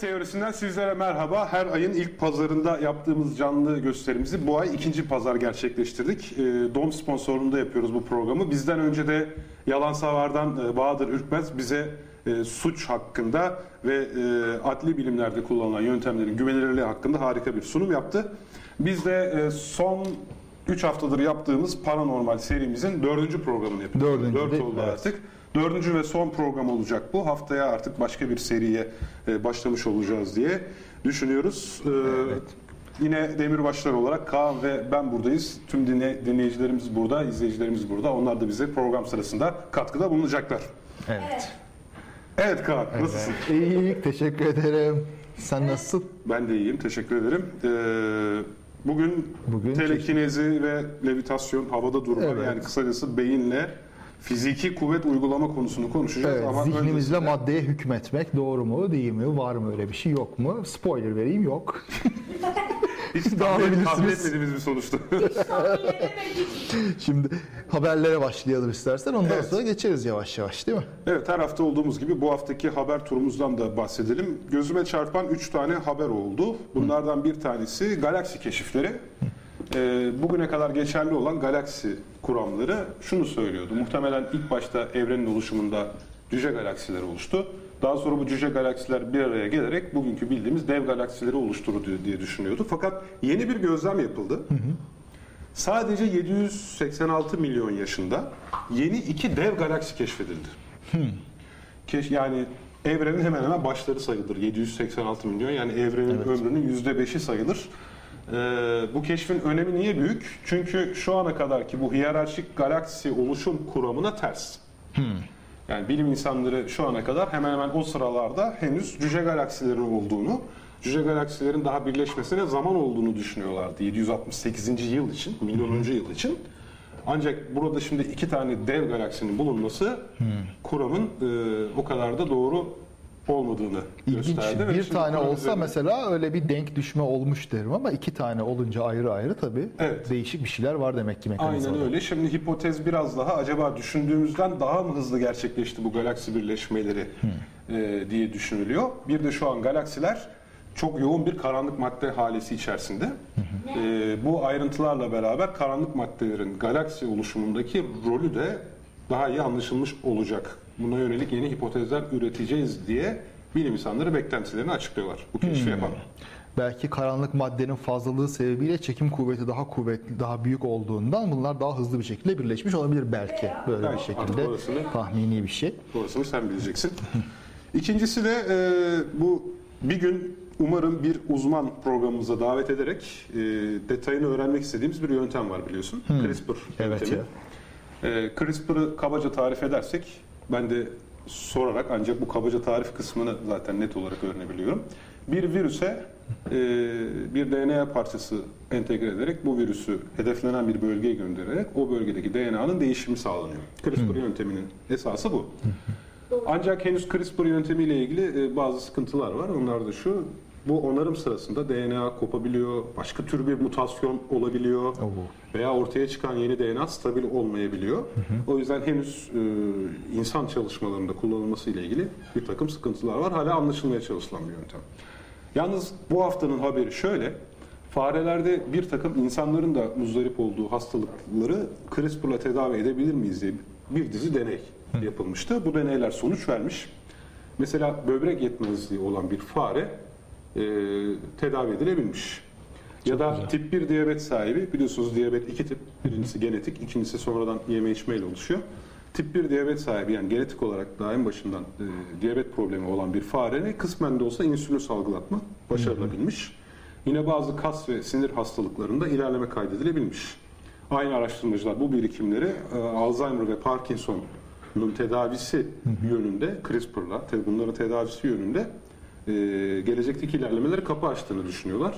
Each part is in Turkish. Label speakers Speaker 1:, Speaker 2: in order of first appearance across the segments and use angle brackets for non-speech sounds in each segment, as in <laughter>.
Speaker 1: Teorisinden sizlere merhaba. Her ayın ilk pazarında yaptığımız canlı gösterimizi bu ay ikinci pazar gerçekleştirdik. Ee, Dom sponsorluğunda yapıyoruz bu programı. Bizden önce de Yalan Savar'dan e, Bahadır Ürkmez bize e, suç hakkında ve e, adli bilimlerde kullanılan yöntemlerin güvenilirliği hakkında harika bir sunum yaptı. Biz de e, son 3 haftadır yaptığımız paranormal serimizin dördüncü programını yapıyoruz.
Speaker 2: Dördüncü
Speaker 1: Dört
Speaker 2: de-
Speaker 1: oldu
Speaker 2: evet.
Speaker 1: artık. Dördüncü ve son program olacak bu. Haftaya artık başka bir seriye e, başlamış olacağız diye düşünüyoruz. Ee, Yine Demirbaşlar olarak Kaan ve ben buradayız. Tüm dinle, dinleyicilerimiz burada, izleyicilerimiz burada. Onlar da bize program sırasında katkıda bulunacaklar.
Speaker 2: Evet.
Speaker 1: Evet Kaan, nasılsın?
Speaker 2: İyi, teşekkür ederim. Sen nasılsın?
Speaker 1: Ben de iyiyim, teşekkür ederim. Ee, bugün,
Speaker 2: Bugün
Speaker 1: telekinezi ve levitasyon, havada durma
Speaker 2: Evet.
Speaker 1: yani kısacası beyinle fiziki kuvvet uygulama konusunu konuşacağız.
Speaker 2: Evet,
Speaker 1: ama
Speaker 2: zihnimizle
Speaker 1: öncesinde-
Speaker 2: maddeye hükmetmek doğru mu, değil mi, var mı öyle bir şey, yok mu? Spoiler vereyim, yok. <laughs>
Speaker 1: Hiç tahmin, tahmin etmediğimiz bir sonuçtu. <laughs>
Speaker 2: Şimdi haberlere başlayalım istersen, ondan
Speaker 1: Evet.
Speaker 2: sonra geçeriz yavaş yavaş değil mi?
Speaker 1: evet her hafta olduğumuz gibi bu haftaki haber turumuzdan da bahsedelim. Gözüme çarpan 3 tane haber oldu. Bunlardan bir tanesi galaksi keşifleri. Ee, bugüne kadar geçerli olan galaksi kuramları şunu söylüyordu. Muhtemelen ilk başta evrenin oluşumunda cüce galaksiler oluştu. Daha sonra bu cüce galaksiler bir araya gelerek bugünkü bildiğimiz dev galaksileri oluşturdu diye düşünüyordu. Fakat yeni bir gözlem yapıldı. Sadece 786 milyon yaşında yeni iki dev galaksi keşfedildi. Keş, yani evrenin hemen hemen başları sayılır. 786 milyon yani evrenin ömrünün %5'i sayılır. Ee, bu keşfin önemi niye büyük? Çünkü şu ana kadarki bu hiyerarşik galaksi oluşum kuramına ters. Yani bilim insanları şu ana kadar hemen hemen o sıralarda henüz cüce galaksilerin olduğunu, cüce galaksilerin daha birleşmesine zaman olduğunu düşünüyorlardı 768. yıl için, milyonuncu yıl için. Ancak burada şimdi iki tane dev galaksinin bulunması kuramın e, o kadar da doğru olmadığını
Speaker 2: İlginç.
Speaker 1: gösterdi.
Speaker 2: Bir
Speaker 1: şimdi
Speaker 2: tane olsa
Speaker 1: üzerine-
Speaker 2: mesela öyle bir denk düşme olmuş derim ama iki tane olunca ayrı ayrı tabii
Speaker 1: Evet.
Speaker 2: değişik bir şeyler var demek ki mekanizmada.
Speaker 1: Aynen öyle. Şimdi hipotez biraz daha acaba düşündüğümüzden daha mı hızlı gerçekleşti bu galaksi birleşmeleri e, diye düşünülüyor. Bir de şu an galaksiler çok yoğun bir karanlık madde halesi içerisinde. E, bu ayrıntılarla beraber karanlık maddelerin galaksi oluşumundaki rolü de daha iyi anlaşılmış olacak. Buna yönelik yeni hipotezler üreteceğiz diye bilim insanları beklentilerini açıklıyorlar bu keşfi yapan.
Speaker 2: Belki karanlık maddenin fazlalığı sebebiyle çekim kuvveti daha kuvvetli, daha büyük olduğundan bunlar daha hızlı bir şekilde birleşmiş olabilir belki. Böyle
Speaker 1: Evet,
Speaker 2: bir şekilde
Speaker 1: orasını-
Speaker 2: tahmini bir şey.
Speaker 1: Orasını sen bileceksin. <laughs> İkincisi de e, bu bir gün umarım bir uzman programımıza davet ederek e, detayını öğrenmek istediğimiz bir yöntem var biliyorsun. CRISPR
Speaker 2: Evet
Speaker 1: yöntemi. E, CRISPR'ı kabaca tarif edersek ben de sorarak ancak bu kabaca tarif kısmını zaten net olarak öğrenebiliyorum. Bir virüse e, bir DNA parçası entegre ederek bu virüsü hedeflenen bir bölgeye göndererek o bölgedeki DNA'nın değişimi sağlanıyor. CRISPR yönteminin esası bu. Ancak henüz CRISPR yöntemiyle ilgili e, bazı sıkıntılar var. Onlar da şu, bu onarım sırasında DNA kopabiliyor, başka tür bir mutasyon olabiliyor
Speaker 2: Oo.
Speaker 1: Veya ortaya çıkan yeni DNA stabil olmayabiliyor. O yüzden henüz e, insan çalışmalarında kullanılması ile ilgili bir takım sıkıntılar var. Hala anlaşılmaya çalışılan bir yöntem. Yalnız bu haftanın haberi şöyle, farelerde bir takım insanların da muzdarip olduğu hastalıkları CRISPR'la tedavi edebilir miyiz diye bir dizi deney yapılmıştı. Bu deneyler sonuç vermiş. Mesela böbrek yetmezliği olan bir fare e, tedavi edilebilmiş. Ya da tip 1 diyabet sahibi, biliyorsunuz diyabet iki tip. Birincisi genetik, ikincisi sonradan yeme içmeyle oluşuyor. Tip 1 diyabet sahibi yani genetik olarak daha en başından e, diyabet problemi olan bir fare kısmen de olsa insülin salgılatma başarılabilmiş. Yine bazı kas ve sinir hastalıklarında ilerleme kaydedilebilmiş. Aynı araştırmacılar bu birikimleri e, Alzheimer ve Parkinson'un tedavisi yönünde CRISPR'la, bunların tedavisi yönünde e, gelecekteki ilerlemeleri kapı açtığını düşünüyorlar.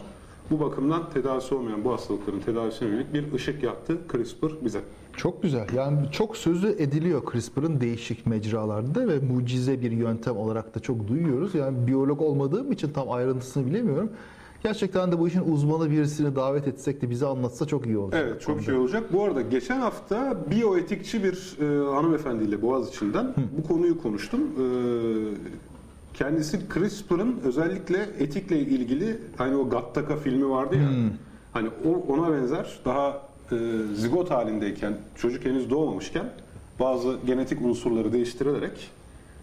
Speaker 1: Bu bakımdan tedavisi olmayan bu hastalıkların tedavisine yönelik bir ışık yaktı CRISPR bize.
Speaker 2: Çok güzel. Yani çok sözü ediliyor CRISPR'ın değişik mecralarda ve mucize bir yöntem olarak da çok duyuyoruz. Yani biyolog olmadığım için tam ayrıntısını bilemiyorum. Gerçekten de bu işin uzmanı birisini davet etsek de bize anlatsa çok iyi olacak.
Speaker 1: Evet çok iyi olacak. Bu arada geçen hafta biyoetikçi bir e, hanımefendiyle Boğaziçi'nden bu konuyu konuştum. E, kendisi CRISPR'ın özellikle etikle ilgili hani o Gattaca filmi vardı ya. Hani o ona benzer daha e, zigot halindeyken çocuk henüz doğmamışken bazı genetik unsurları değiştirilerek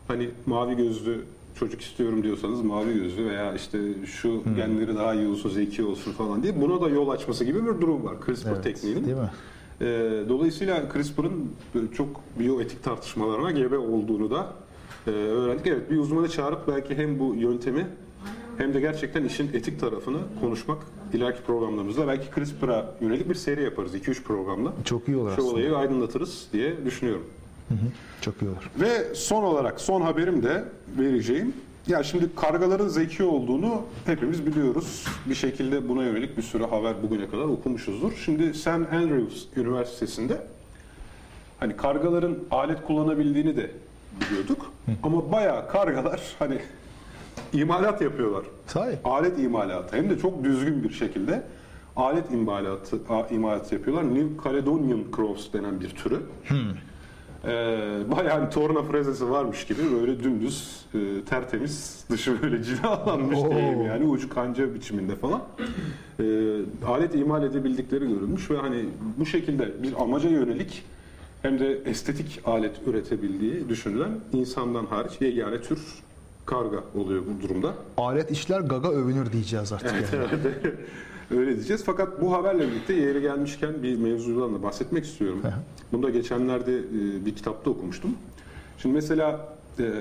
Speaker 1: hani mavi gözlü çocuk istiyorum diyorsanız mavi gözlü veya işte şu genleri daha iyi olsun, zeki olsun falan diye buna da yol açması gibi bir durum var CRISPR
Speaker 2: Evet,
Speaker 1: tekniğinin.
Speaker 2: değil mi?
Speaker 1: Ee, dolayısıyla CRISPR'ın çok biyoetik tartışmalarına gebe olduğunu da e, öğrendik. Evet bir uzmanı çağırıp belki hem bu yöntemi hem de gerçekten işin etik tarafını konuşmak ileriki programlarımızda belki CRISPR'a yönelik bir seri yaparız 2-3 programla.
Speaker 2: Çok iyi olur
Speaker 1: Şu
Speaker 2: aslında.
Speaker 1: olayı aydınlatırız diye düşünüyorum.
Speaker 2: Çok iyi olur.
Speaker 1: Ve son olarak son haberim de vereceğim. Ya şimdi kargaların zeki olduğunu hepimiz biliyoruz. Bir şekilde buna yönelik bir sürü haber bugüne kadar okumuşuzdur. Şimdi St. Andrews Üniversitesi'nde hani kargaların alet kullanabildiğini de biliyorduk. Ama bayağı kargalar hani imalat yapıyorlar.
Speaker 2: Sahi.
Speaker 1: Alet imalatı hem de çok düzgün bir şekilde alet imalatı a- imalatı yapıyorlar. New Caledonian Crows denen bir türü. Ee, bayağı bir torna frezesi varmış gibi böyle dümdüz e, tertemiz dışı böyle cilalanmış
Speaker 2: Oo.
Speaker 1: diyeyim yani ucu kanca biçiminde falan. Ee, alet imal edebildikleri görülmüş ve hani bu şekilde bir amaca yönelik hem de estetik alet üretebildiği düşünülen insandan hariç yegane tür karga oluyor bu durumda.
Speaker 2: Alet işler gaga övünür diyeceğiz artık yani.
Speaker 1: Öyle diyeceğiz. Fakat bu haberle birlikte yeri gelmişken bir mevzudan da bahsetmek istiyorum. Bunu da geçenlerde e, bir kitapta okumuştum. Şimdi mesela e,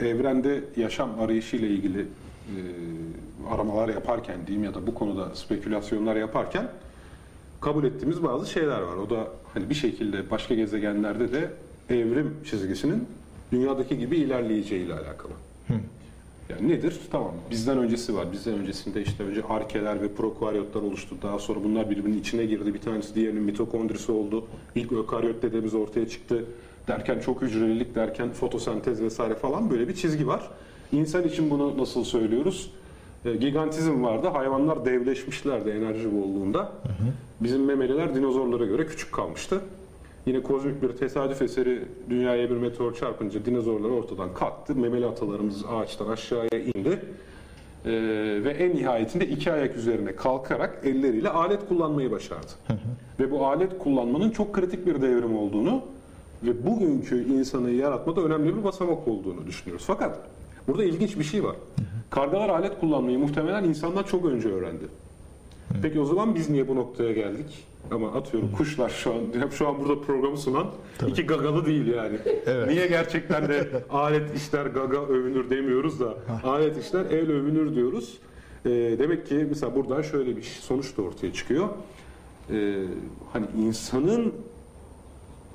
Speaker 1: evrende yaşam arayışı ile ilgili e, aramalar yaparken diyeyim ya da bu konuda spekülasyonlar yaparken kabul ettiğimiz bazı şeyler var. O da hani bir şekilde başka gezegenlerde de evrim çizgisinin dünyadaki gibi ilerleyeceğiyle alakalı. Yani nedir? Tamam bizden öncesi var. Bizden öncesinde işte önce arkeler ve prokaryotlar oluştu. Daha sonra bunlar birbirinin içine girdi. Bir tanesi diğerinin mitokondrisi oldu. İlk ökaryot dediğimiz ortaya çıktı. Derken çok hücrelilik derken fotosentez vesaire falan böyle bir çizgi var. İnsan için bunu nasıl söylüyoruz? E, gigantizm vardı. Hayvanlar devleşmişlerdi enerji bolluğunda. Bizim memeliler dinozorlara göre küçük kalmıştı. Yine kozmik bir tesadüf eseri dünyaya bir meteor çarpınca dinozorlar ortadan kalktı. Memeli atalarımız ağaçtan aşağıya indi. Ee, ve en nihayetinde iki ayak üzerine kalkarak elleriyle alet kullanmayı başardı. ve bu alet kullanmanın çok kritik bir devrim olduğunu ve bugünkü insanı yaratmada önemli bir basamak olduğunu düşünüyoruz. Fakat burada ilginç bir şey var. Kargalar alet kullanmayı muhtemelen insanlar çok önce öğrendi. Peki o zaman biz niye bu noktaya geldik? Ama atıyorum kuşlar şu an hep şu an burada programı sunan iki gagalı değil yani.
Speaker 2: Evet.
Speaker 1: Niye gerçekten de <laughs> alet işler gaga övünür demiyoruz da alet işler el övünür diyoruz. Ee, demek ki mesela buradan şöyle bir sonuç da ortaya çıkıyor. Ee, hani insanın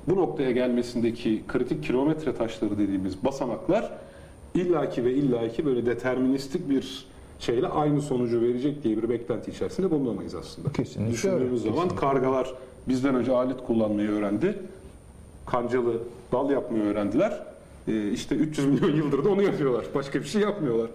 Speaker 1: bu noktaya gelmesindeki kritik kilometre taşları dediğimiz basamaklar illaki ve illaki böyle deterministik bir şeyle aynı sonucu verecek diye bir beklenti içerisinde bulunamayız aslında.
Speaker 2: Kesinlikle
Speaker 1: Düşündüğümüz zaman
Speaker 2: kesinlikle.
Speaker 1: kargalar bizden önce alet kullanmayı öğrendi. Kancalı dal yapmayı öğrendiler. Ee, işte 300 milyon yıldır da onu yapıyorlar. Başka bir şey yapmıyorlar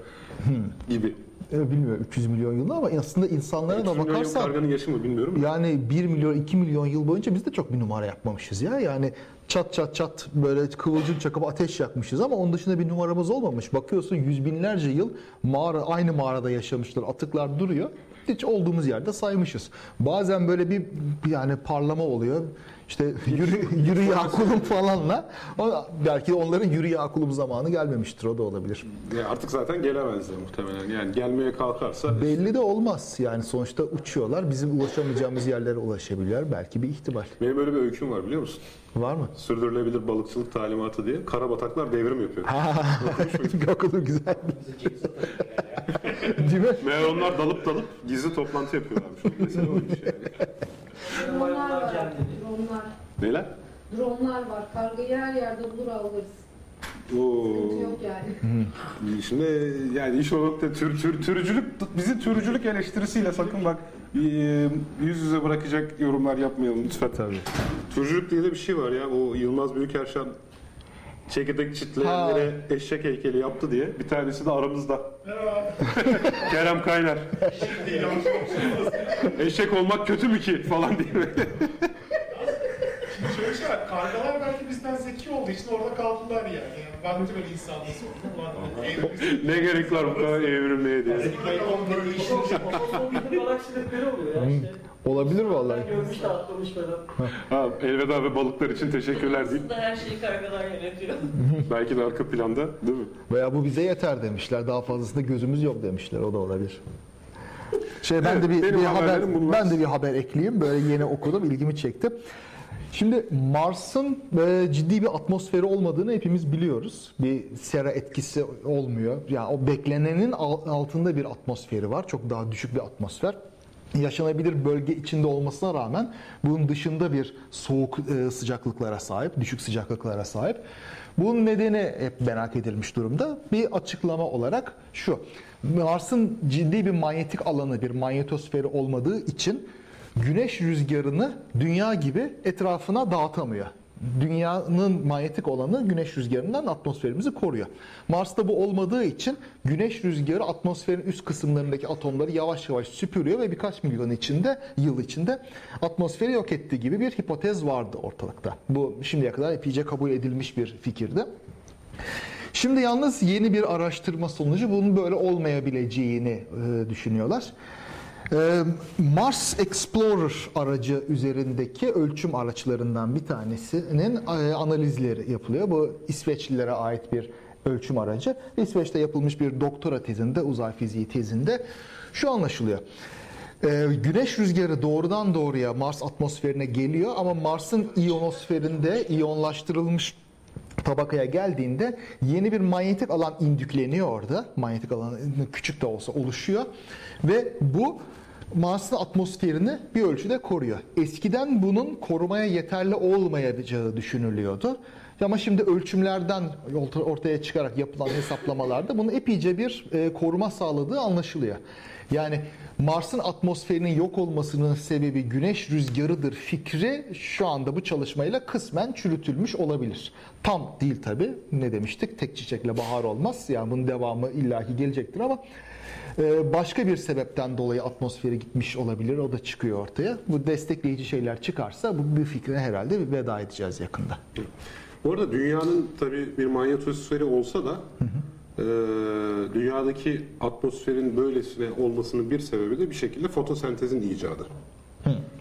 Speaker 1: gibi.
Speaker 2: Evet, bilmiyorum 300 milyon yıl ama aslında insanlara
Speaker 1: 300
Speaker 2: da bakarsan
Speaker 1: karganın yaşı mı bilmiyorum.
Speaker 2: yani 1 milyon 2 milyon yıl boyunca biz de çok bir numara yapmamışız ya. Yani çat çat çat böyle kıvılcım çakıp ateş yakmışız ama onun dışında bir numaramız olmamış. Bakıyorsun yüz binlerce yıl mağara aynı mağarada yaşamışlar. Atıklar duruyor. Hiç olduğumuz yerde saymışız. Bazen böyle bir yani parlama oluyor. İşte yürü, yürü Yakulum falanla. O, belki de onların yürü Yakulum zamanı gelmemiştir. O da olabilir.
Speaker 1: Ya artık zaten gelemezler muhtemelen. Yani gelmeye kalkarsa
Speaker 2: Belli de olmaz. Yani sonuçta uçuyorlar. Bizim ulaşamayacağımız yerlere ulaşabilirler. Belki bir ihtimal.
Speaker 1: benim öyle bir öyküm var biliyor musun?
Speaker 2: Var mı?
Speaker 1: Sürdürülebilir balıkçılık talimatı diye karabataklar devrim yapıyor. <laughs>
Speaker 2: Okulun güzel. Değil <laughs> mi?
Speaker 1: Meğer onlar dalıp dalıp gizli toplantı yapıyorlarmış. Mesela oymuş yani.
Speaker 3: Dronlar var. Dronlar.
Speaker 1: Neler?
Speaker 3: Dronlar var. Kargayı her yerde bulur alırız.
Speaker 1: Oo.
Speaker 3: Yok yani.
Speaker 1: Şimdi yani iş o nokta tür, tür, türcülük bizi türcülük eleştirisiyle sakın bak e, yüz yüze bırakacak yorumlar yapmayalım lütfen.
Speaker 2: Tabii.
Speaker 1: Türcülük diye de bir şey var ya o Yılmaz Büyükerşen çekirdek çitleyenlere eşek heykeli yaptı diye bir tanesi de aramızda. <laughs> Kerem Kaynar. eşek olmak kötü mü ki falan diye.
Speaker 4: Şöyle şey var. Kargalar belki hepimizden zeki olduğu için orada kaldılar yani. Baktı böyle insan nasıl oldu. Ulan evrimiz-
Speaker 1: Ne gerek var bu kadar evrimliğe diye.
Speaker 2: Olabilir vallahi.
Speaker 5: Görmüş de atlamış falan.
Speaker 1: Ha, elveda ve balıklar için teşekkürler deyip
Speaker 5: Aslında her şeyi kargalar yönetiyor. <laughs>
Speaker 1: belki de arka planda değil mi?
Speaker 2: Veya bu bize yeter demişler. Daha fazlasında gözümüz yok demişler. O da olabilir. Şey ben
Speaker 1: Evet,
Speaker 2: de bir, bir haber
Speaker 1: bunlar.
Speaker 2: ben de bir haber ekleyeyim. Böyle yeni okudum, ilgimi çekti. Şimdi Mars'ın e, ciddi bir atmosferi olmadığını hepimiz biliyoruz. Bir sera etkisi olmuyor. Yani o beklenenin al- altında bir atmosferi var. Çok daha düşük bir atmosfer. Yaşanabilir bölge içinde olmasına rağmen bunun dışında bir soğuk e, sıcaklıklara sahip, düşük sıcaklıklara sahip. Bunun nedeni hep merak edilmiş durumda. Bir açıklama olarak şu. Mars'ın ciddi bir manyetik alanı, bir manyetosferi olmadığı için güneş rüzgarını dünya gibi etrafına dağıtamıyor. Dünyanın manyetik olanı güneş rüzgarından atmosferimizi koruyor. Mars'ta bu olmadığı için güneş rüzgarı atmosferin üst kısımlarındaki atomları yavaş yavaş süpürüyor ve birkaç milyon içinde, yıl içinde atmosferi yok ettiği gibi bir hipotez vardı ortalıkta. Bu şimdiye kadar epeyce kabul edilmiş bir fikirdi. Şimdi yalnız yeni bir araştırma sonucu bunun böyle olmayabileceğini e, düşünüyorlar. E, Mars Explorer aracı üzerindeki ölçüm araçlarından bir tanesinin e, analizleri yapılıyor. Bu İsveçlilere ait bir ölçüm aracı. İsveç'te yapılmış bir doktora tezinde, uzay fiziği tezinde şu anlaşılıyor. Ee, güneş rüzgarı doğrudan doğruya Mars atmosferine geliyor ama Mars'ın iyonosferinde iyonlaştırılmış tabakaya geldiğinde yeni bir manyetik alan indükleniyor orada. Manyetik alan küçük de olsa oluşuyor ve bu Mars'ın atmosferini bir ölçüde koruyor. Eskiden bunun korumaya yeterli olmayacağı düşünülüyordu. Ama şimdi ölçümlerden ortaya çıkarak yapılan hesaplamalarda bunun epeyce bir e, koruma sağladığı anlaşılıyor. Yani Mars'ın atmosferinin yok olmasının sebebi güneş rüzgarıdır fikri şu anda bu çalışmayla kısmen çürütülmüş olabilir. Tam değil tabi. Ne demiştik? Tek çiçekle bahar olmaz. Yani bunun devamı illaki gelecektir ama e, başka bir sebepten dolayı atmosferi gitmiş olabilir. O da çıkıyor ortaya. Bu destekleyici şeyler çıkarsa bu bir fikrine herhalde bir veda edeceğiz yakında.
Speaker 1: Bu arada dünyanın tabii bir manyetosferi olsa da e, dünyadaki atmosferin böylesine olmasının bir sebebi de bir şekilde fotosentezin icadı.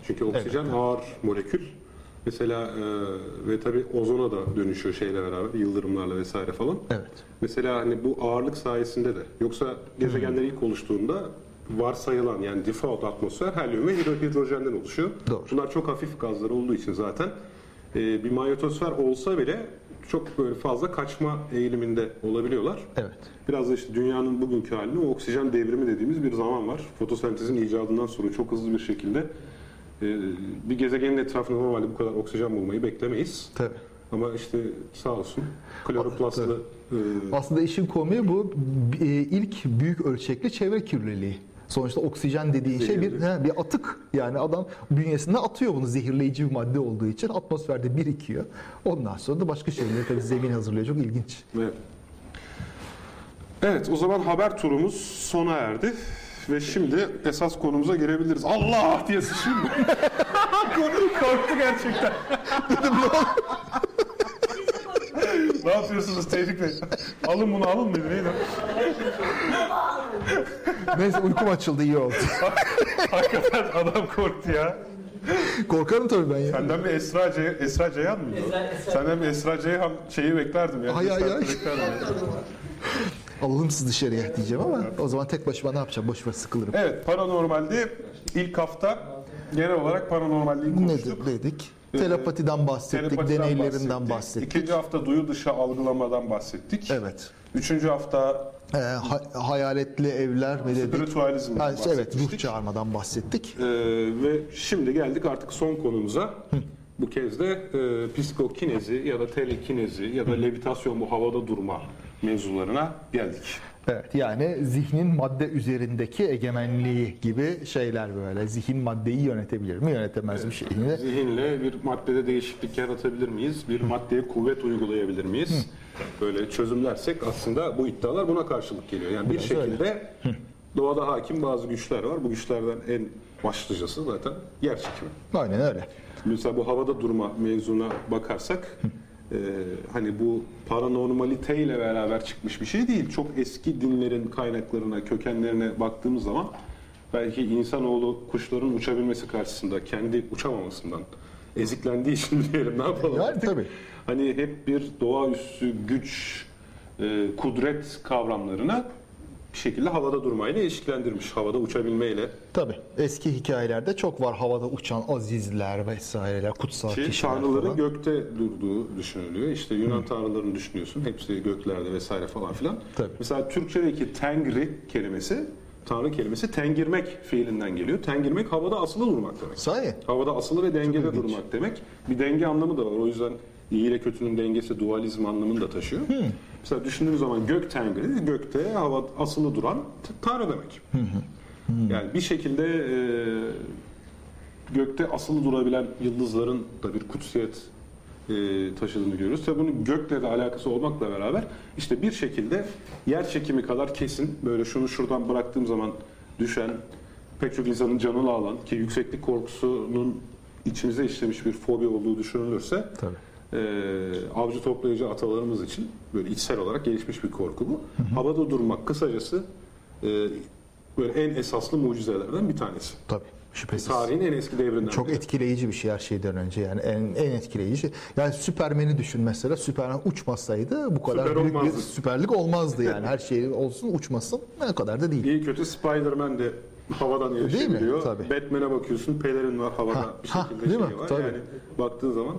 Speaker 1: Çünkü oksijen ağır molekül. Mesela e, ve tabii ozona da dönüşüyor şeyle beraber yıldırımlarla vesaire falan.
Speaker 2: Evet.
Speaker 1: Mesela hani bu ağırlık sayesinde de yoksa gezegenler ilk oluştuğunda varsayılan yani default atmosfer helyum ve hidro- hidrojenden oluşuyor.
Speaker 2: Doğru.
Speaker 1: Bunlar çok hafif gazlar olduğu için zaten e, bir manyetosfer olsa bile çok böyle fazla kaçma eğiliminde olabiliyorlar.
Speaker 2: Evet.
Speaker 1: Biraz da işte dünyanın bugünkü halini o oksijen devrimi dediğimiz bir zaman var. Fotosentezin icadından sonra çok hızlı bir şekilde e, bir gezegenin etrafında normalde bu kadar oksijen bulmayı beklemeyiz.
Speaker 2: Tabii.
Speaker 1: Ama işte sağ olsun kloroplastlı e,
Speaker 2: Aslında işin komiği bu e, ilk büyük ölçekli çevre kirliliği. Sonuçta oksijen dediğin şey bir he, bir atık. Yani adam bünyesinde atıyor bunu zehirleyici bir madde olduğu için atmosferde birikiyor. Ondan sonra da başka şeyleri tabii zemin hazırlıyor. Çok ilginç.
Speaker 1: Evet. Evet, o zaman haber turumuz sona erdi. Ve şimdi esas konumuza gelebiliriz. Allah diye sıçayım <laughs> mı? Korktu gerçekten. Dedim ne oldu? Ne yapıyorsunuz Tevfik Bey? Alın bunu alın mıydı neydi?
Speaker 2: Neyse uykum açıldı iyi oldu.
Speaker 1: Hakikaten adam korktu ya.
Speaker 2: Korkarım tabii ben ya.
Speaker 1: Senden bir Esra, Ce Esra Ceyhan mıydı? o?
Speaker 5: Esra- Esra-
Speaker 1: Senden bir Esra Ceyhan şeyi beklerdim ya.
Speaker 2: Hay hay
Speaker 1: Cesaret
Speaker 2: hay.
Speaker 1: beklerdim.
Speaker 2: Alalım siz dışarıya diyeceğim ama o zaman tek başıma ne yapacağım? Boş ver sıkılırım.
Speaker 1: Evet, paranormalde ilk hafta genel olarak paranormalliği konuştuk.
Speaker 2: Nedir dedik? Telepatiden bahsettik,
Speaker 1: Telepatiden
Speaker 2: deneylerinden bahsettik.
Speaker 1: İkinci hafta duyu dışı algılamadan bahsettik.
Speaker 2: Evet.
Speaker 1: Üçüncü hafta
Speaker 2: Ee, ha- hayaletli evler ve dedik.
Speaker 1: spiritüalizmden
Speaker 2: Ha, evet, ruh çağırmadan bahsettik.
Speaker 1: Ee, ve şimdi geldik artık son konumuza. Bu kez de e, psikokinezi ya da telekinezi ya da levitasyon bu havada durma mevzularına geldik.
Speaker 2: Evet yani zihnin madde üzerindeki egemenliği gibi şeyler böyle. Zihin maddeyi yönetebilir mi? Yönetemez bir şey. Yine
Speaker 1: Zihinle bir maddede değişiklik yaratabilir miyiz? Bir maddeye kuvvet uygulayabilir miyiz? Böyle çözümlersek aslında bu iddialar buna karşılık geliyor. Yani bir
Speaker 2: Biraz
Speaker 1: şekilde doğada hakim bazı güçler var. Bu güçlerden en başlıcası zaten yer çekimi.
Speaker 2: Aynen öyle.
Speaker 1: Mesela bu havada durma mevzuna bakarsak e, hani bu paranormalite ile beraber çıkmış bir şey değil. Çok eski dinlerin kaynaklarına, kökenlerine baktığımız zaman belki insanoğlu kuşların uçabilmesi karşısında kendi uçamamasından eziklendiği için <laughs> diyelim ne yapalım
Speaker 2: Yani
Speaker 1: artık?
Speaker 2: tabii.
Speaker 1: Hani hep bir doğaüstü güç, e, kudret kavramlarına bir şekilde havada durmayla ilişkilendirmiş. Havada uçabilmeyle.
Speaker 2: Tabii. Eski hikayelerde çok var havada uçan azizler vesaireler, kutsal
Speaker 1: Ki
Speaker 2: kişiler
Speaker 1: tanrıların
Speaker 2: falan.
Speaker 1: gökte durduğu düşünülüyor. İşte Yunan tanrılarını düşünüyorsun. Hepsi göklerde vesaire falan filan.
Speaker 2: Tabii.
Speaker 1: Mesela Türkçedeki tengri kelimesi, tanrı kelimesi tengirmek fiilinden geliyor. Tengirmek havada asılı durmak demek.
Speaker 2: Sahi.
Speaker 1: Havada asılı ve dengede durmak demek. Bir denge anlamı da var. O yüzden iyi ile kötünün dengesi dualizm anlamını da taşıyor. Mesela düşündüğünüz zaman gök tengri, gökte hava asılı duran tanrı demek. Yani bir şekilde e, gökte asılı durabilen yıldızların da bir kutsiyet e, taşıdığını görüyoruz. Tabii bunun gökle de alakası olmakla beraber işte bir şekilde yer çekimi kadar kesin böyle şunu şuradan bıraktığım zaman düşen pek çok insanın canını alan ki yükseklik korkusunun içimize işlemiş bir fobi olduğu düşünülürse
Speaker 2: Tabii.
Speaker 1: E, avcı toplayıcı atalarımız için böyle içsel olarak gelişmiş bir korku bu. Havada durmak kısacası e, böyle en esaslı mucizelerden bir tanesi.
Speaker 2: Tabii. Şüphesiz.
Speaker 1: Tarihin en eski devrinden.
Speaker 2: Çok
Speaker 1: biri.
Speaker 2: etkileyici bir şey her şeyden önce yani en, en etkileyici. Yani Süpermen'i düşün mesela Süpermen uçmasaydı bu kadar
Speaker 1: Süper
Speaker 2: büyük bir
Speaker 1: olmazdı.
Speaker 2: süperlik olmazdı yani her şey olsun uçmasın ne kadar da değil.
Speaker 1: İyi kötü Spider-Man de havadan.
Speaker 2: Tabii.
Speaker 1: Batman'e bakıyorsun pelerin var havada
Speaker 2: Ha,
Speaker 1: bir
Speaker 2: ha,
Speaker 1: şekilde
Speaker 2: değil
Speaker 1: şey
Speaker 2: mi?
Speaker 1: var.
Speaker 2: Tabii.
Speaker 1: Yani baktığın zaman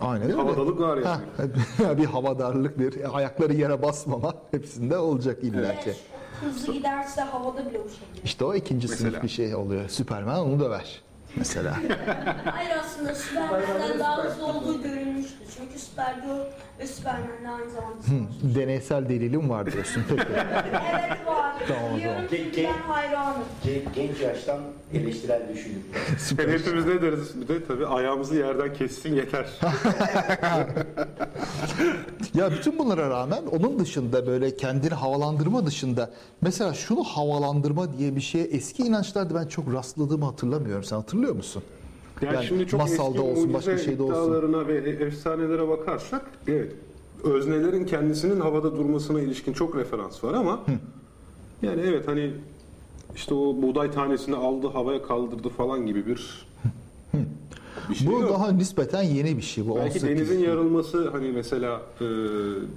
Speaker 2: Aynen
Speaker 1: Bir
Speaker 2: öyle.
Speaker 1: havadalık var yani.
Speaker 2: Ha, <laughs> bir havadarlık, bir ayakları yere basmama <laughs> hepsinde olacak illaki.
Speaker 6: Güneş hızlı giderse havada bile uçabilir.
Speaker 2: İşte o ikinci
Speaker 1: Mesela.
Speaker 2: sınıf bir şey oluyor. Süperman onu döver. Mesela. <laughs>
Speaker 6: Hayır aslında Superman'den daha hızlı olduğu görülmüştü. Çünkü Supergirl ve Superman de aynı zamanda savaşıyor.
Speaker 2: Deneysel delilim var diyorsun. Peki. <laughs>
Speaker 6: Evet var.
Speaker 2: Tamam, o
Speaker 6: Biliyorum
Speaker 2: zaman.
Speaker 6: çünkü ben hayranım.
Speaker 7: Gen- genç yaştan eleştirel düşünür.
Speaker 1: yani <laughs> hepimiz ne deriz bir de tabii ayağımızı yerden kessin yeter. <laughs>
Speaker 2: Ya bütün bunlara rağmen onun dışında böyle kendini havalandırma dışında mesela şunu havalandırma diye bir şeye eski inançlarda ben çok rastladığımı hatırlamıyorum. Sen hatırlıyor musun?
Speaker 1: Yani,
Speaker 2: Yani
Speaker 1: şimdi çok
Speaker 2: masalda olsun, başka şeyde olsun.
Speaker 1: ve e- efsanelere bakarsak evet öznelerin kendisinin havada durmasına ilişkin çok referans var ama yani evet hani işte o buğday tanesini aldı havaya kaldırdı falan gibi bir şey
Speaker 2: Bu
Speaker 1: yok.
Speaker 2: daha nispeten yeni bir şey. Bu
Speaker 1: Belki
Speaker 2: 18
Speaker 1: denizin yarılması hani mesela e,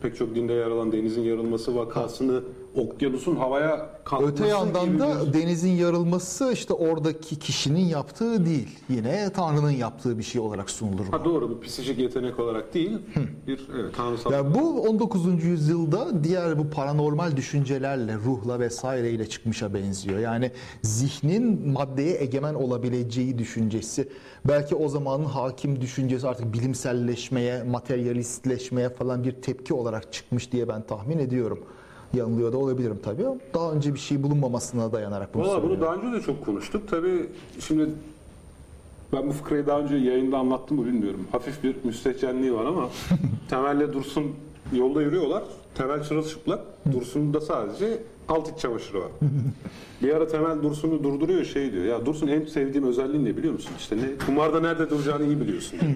Speaker 1: pek çok dinde yer alan denizin yarılması vakasını okyanusun havaya kalkması
Speaker 2: Öte yandan da
Speaker 1: bir-
Speaker 2: denizin yarılması işte oradaki kişinin yaptığı değil. Yine Tanrı'nın yaptığı bir şey olarak sunulur. bu.
Speaker 1: ha doğru bir psikolojik yetenek olarak değil bir evet tanrısal
Speaker 2: Yani bu 19. yüzyılda diğer bu paranormal düşüncelerle, ruhla vesaireyle çıkmışa benziyor. Yani zihnin maddeye egemen olabileceği düşüncesi. Belki o zamanın hakim düşüncesi artık bilimselleşmeye, materyalistleşmeye falan bir tepki olarak çıkmış diye ben tahmin ediyorum. Yanılıyor da olabilirim tabii daha önce bir şey bulunmamasına dayanarak bunu
Speaker 1: Valla bunu daha önce de çok konuştuk. Tabii şimdi ben bu fıkrayı daha önce yayında anlattım mı bilmiyorum. Hafif bir müstehcenliği var ama <laughs> Temel'le Dursun yolda yürüyorlar. Temel çırılçıplak. Dursun'un da sadece alt iç çamaşırı var. <laughs> bir ara Temel Dursun'u durduruyor şey diyor. Ya Dursun en sevdiğim özelliğin ne biliyor musun? İşte ne? Kumarda nerede duracağını iyi biliyorsun. <laughs>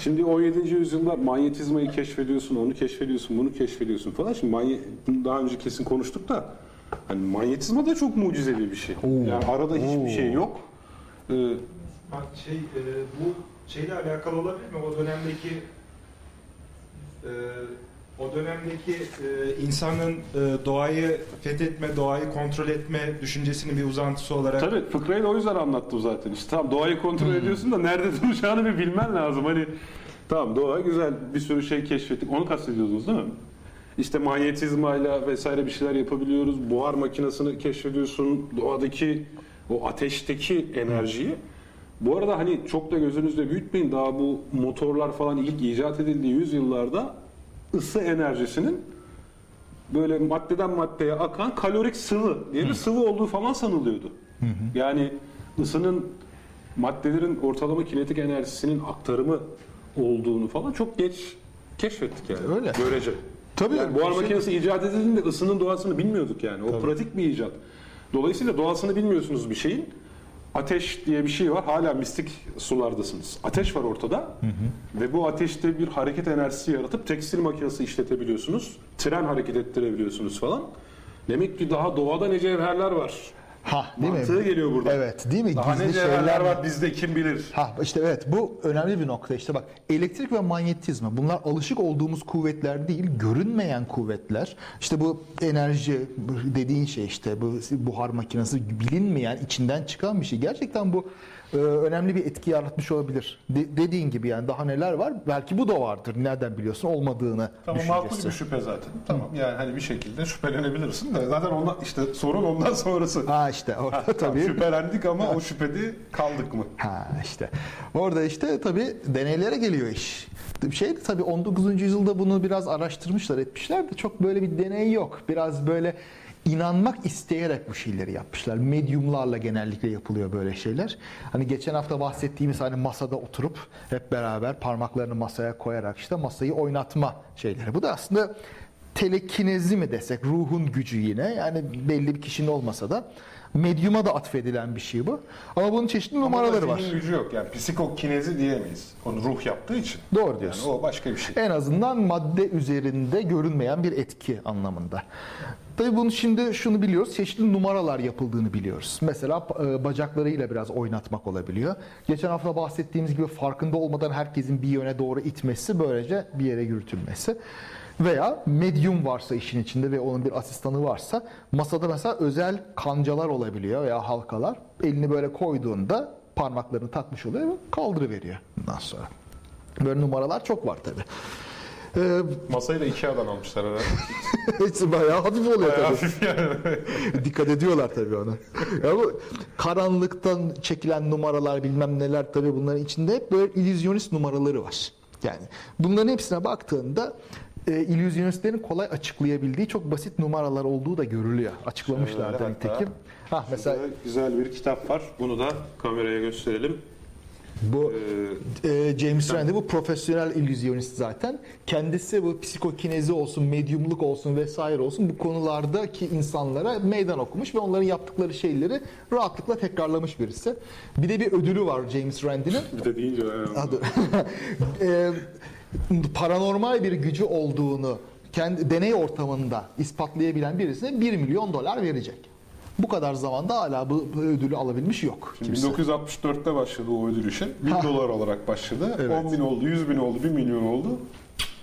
Speaker 1: Şimdi 17. yüzyılda manyetizmayı keşfediyorsun, onu keşfediyorsun, bunu keşfediyorsun falan. Şimdi manye, bunu daha önce kesin konuştuk da hani manyetizma da çok mucizevi bir şey. Yani arada hiçbir şey yok. Ee,
Speaker 4: Bak şey e, bu şeyle alakalı olabilir mi? O dönemdeki e, o dönemdeki e, insanın e, doğayı fethetme, doğayı kontrol etme düşüncesinin bir uzantısı olarak
Speaker 1: tabii fıkrayı da o yüzden anlattım zaten. İşte tamam doğayı kontrol ediyorsun da nerede <laughs> duracağını bir bilmen lazım. Hani tamam doğa güzel bir sürü şey keşfettik. Onu kastediyordunuz değil mi? İşte manyetizmayla vesaire bir şeyler yapabiliyoruz. Buhar makinesini keşfediyorsun. Doğadaki o ateşteki enerjiyi. Bu arada hani çok da gözünüzde büyütmeyin. Daha bu motorlar falan ilk icat edildiği yüzyıllarda ısı enerjisinin böyle maddeden maddeye akan kalorik sıvı diye bir sıvı olduğu falan sanılıyordu. Yani ısının maddelerin ortalama kinetik enerjisinin aktarımı olduğunu falan çok geç keşfettik yani.
Speaker 2: Öyle.
Speaker 1: Görece.
Speaker 2: Tabii.
Speaker 1: Yani buhar
Speaker 2: şey-
Speaker 1: makinesi icat edildiğinde ısının doğasını bilmiyorduk yani. O pratik bir icat. Dolayısıyla doğasını bilmiyorsunuz bir şeyin. Ateş diye bir şey var. Hala mistik sulardasınız. Ateş var ortada. Ve bu ateşte bir hareket enerjisi yaratıp tekstil makinesi işletebiliyorsunuz. Tren hareket ettirebiliyorsunuz falan. Demek ki daha doğada ne cevherler var.
Speaker 2: Ha, değil
Speaker 1: Mantığı
Speaker 2: mi?
Speaker 1: geliyor burada.
Speaker 2: Evet, değil mi?
Speaker 1: Daha
Speaker 2: Gizli şeyler
Speaker 1: var bizde kim bilir.
Speaker 2: Ha işte evet bu önemli bir nokta işte bak elektrik ve manyetizma bunlar alışık olduğumuz kuvvetler değil görünmeyen kuvvetler işte bu enerji dediğin şey işte bu buhar makinesi bilinmeyen içinden çıkan bir şey gerçekten bu e, önemli bir etki yaratmış olabilir De- dediğin gibi yani daha neler var belki bu da vardır nereden biliyorsun olmadığını
Speaker 1: Tamam makul bir şüphe zaten. Tamam yani hani bir şekilde şüphelenebilirsin de zaten ondan işte sorun ondan sonrası.
Speaker 2: Ha işte orada
Speaker 1: Ha, tamam,
Speaker 2: tabii.
Speaker 1: Şüphelendik ama o şüphede kaldık mı?
Speaker 2: Ha işte. Orada işte tabii deneylere geliyor iş. Şey de tabii 19. yüzyılda bunu biraz araştırmışlar, etmişler de çok böyle bir deney yok. Biraz böyle inanmak isteyerek bu şeyleri yapmışlar. Medyumlarla genellikle yapılıyor böyle şeyler. Hani geçen hafta bahsettiğimiz hani masada oturup hep beraber parmaklarını masaya koyarak işte masayı oynatma şeyleri. Bu da aslında telekinezi mi desek ruhun gücü yine yani belli bir kişinin olmasa da medyuma da atfedilen bir şey bu. Ama bunun çeşitli numaraları
Speaker 1: Ama
Speaker 2: var.
Speaker 1: zihin gücü yok yani psikokinezi diyemeyiz. Onu ruh yaptığı için.
Speaker 2: Doğru diyorsun.
Speaker 1: Yani o başka bir şey.
Speaker 2: En azından madde üzerinde görünmeyen bir etki anlamında. Tabii bunu şimdi şunu biliyoruz. Çeşitli numaralar yapıldığını biliyoruz. Mesela e, bacaklarıyla biraz oynatmak olabiliyor. Geçen hafta bahsettiğimiz gibi farkında olmadan herkesin bir yöne doğru itmesi böylece bir yere yürütülmesi. Veya medyum varsa işin içinde ve onun bir asistanı varsa masada mesela özel kancalar olabiliyor veya halkalar. Elini böyle koyduğunda parmaklarını takmış oluyor ve kaldırıveriyor bundan sonra. Böyle numaralar çok var tabi. Ee,
Speaker 1: Masayı da Ikea'dan almışlar herhalde. <laughs>
Speaker 2: bayağı hafif oluyor
Speaker 1: Bayağı
Speaker 2: tabii.
Speaker 1: hafif yani. <laughs>
Speaker 2: Dikkat ediyorlar tabii ona. Ya bu karanlıktan çekilen numaralar bilmem neler tabii bunların içinde hep böyle illüzyonist numaraları var. Yani bunların hepsine baktığında e, illüzyonistlerin kolay açıklayabildiği çok basit numaralar olduğu da görülüyor. Açıklamışlar da
Speaker 1: Şöyle
Speaker 2: nitekim. Ha mesela
Speaker 1: güzel bir kitap var. Bunu da kameraya gösterelim.
Speaker 2: bu
Speaker 1: Ee,
Speaker 2: e, James Randi bu profesyonel illüzyonist zaten. Kendisi bu psikokinezi olsun, medyumluk olsun vesaire olsun bu konulardaki insanlara meydan okumuş ve onların yaptıkları şeyleri rahatlıkla tekrarlamış birisi. Bir de bir ödülü var James Randi'nin.
Speaker 1: bir de deyince
Speaker 2: Adı. <laughs> paranormal bir gücü olduğunu kendi deney ortamında ispatlayabilen birisine 1 milyon dolar verecek. Bu kadar zamanda hala bu, ödülü alabilmiş yok.
Speaker 1: Şimdi
Speaker 2: kimse.
Speaker 1: 1964'te başladı o ödül işi. 1000
Speaker 2: Ha.
Speaker 1: dolar olarak başladı.
Speaker 2: Evet.
Speaker 1: 10 bin oldu, 100 bin oldu, 1 milyon oldu.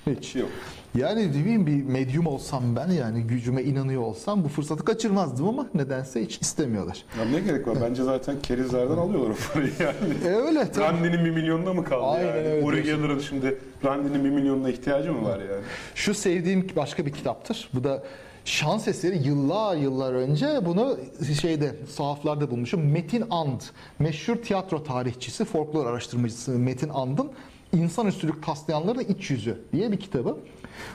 Speaker 2: Hiç.
Speaker 1: Yok.
Speaker 2: Yani diyeyim bir medyum olsam ben yani gücüme inanıyor olsam bu fırsatı kaçırmazdım ama nedense hiç istemiyorlar.
Speaker 1: Ya ne gerek var? Bence zaten kerizlerden alıyorlar o parayı yani.
Speaker 2: E öyle tabii.
Speaker 1: Randy'nin bir milyonuna mı kaldı
Speaker 2: Aynen
Speaker 1: yani?
Speaker 2: öyle diyorsun.
Speaker 1: Geller'ın şimdi Randy'nin bir milyonuna ihtiyacı mı var yani?
Speaker 2: Şu sevdiğim başka bir kitaptır. Bu da şans eseri yıllar yıllar önce bunu şeyde sahaflarda bulmuşum. Metin And, meşhur tiyatro tarihçisi, folklor araştırmacısı Metin And'ın İnsanüstülük Taslayanların İç Yüzü diye bir kitabı.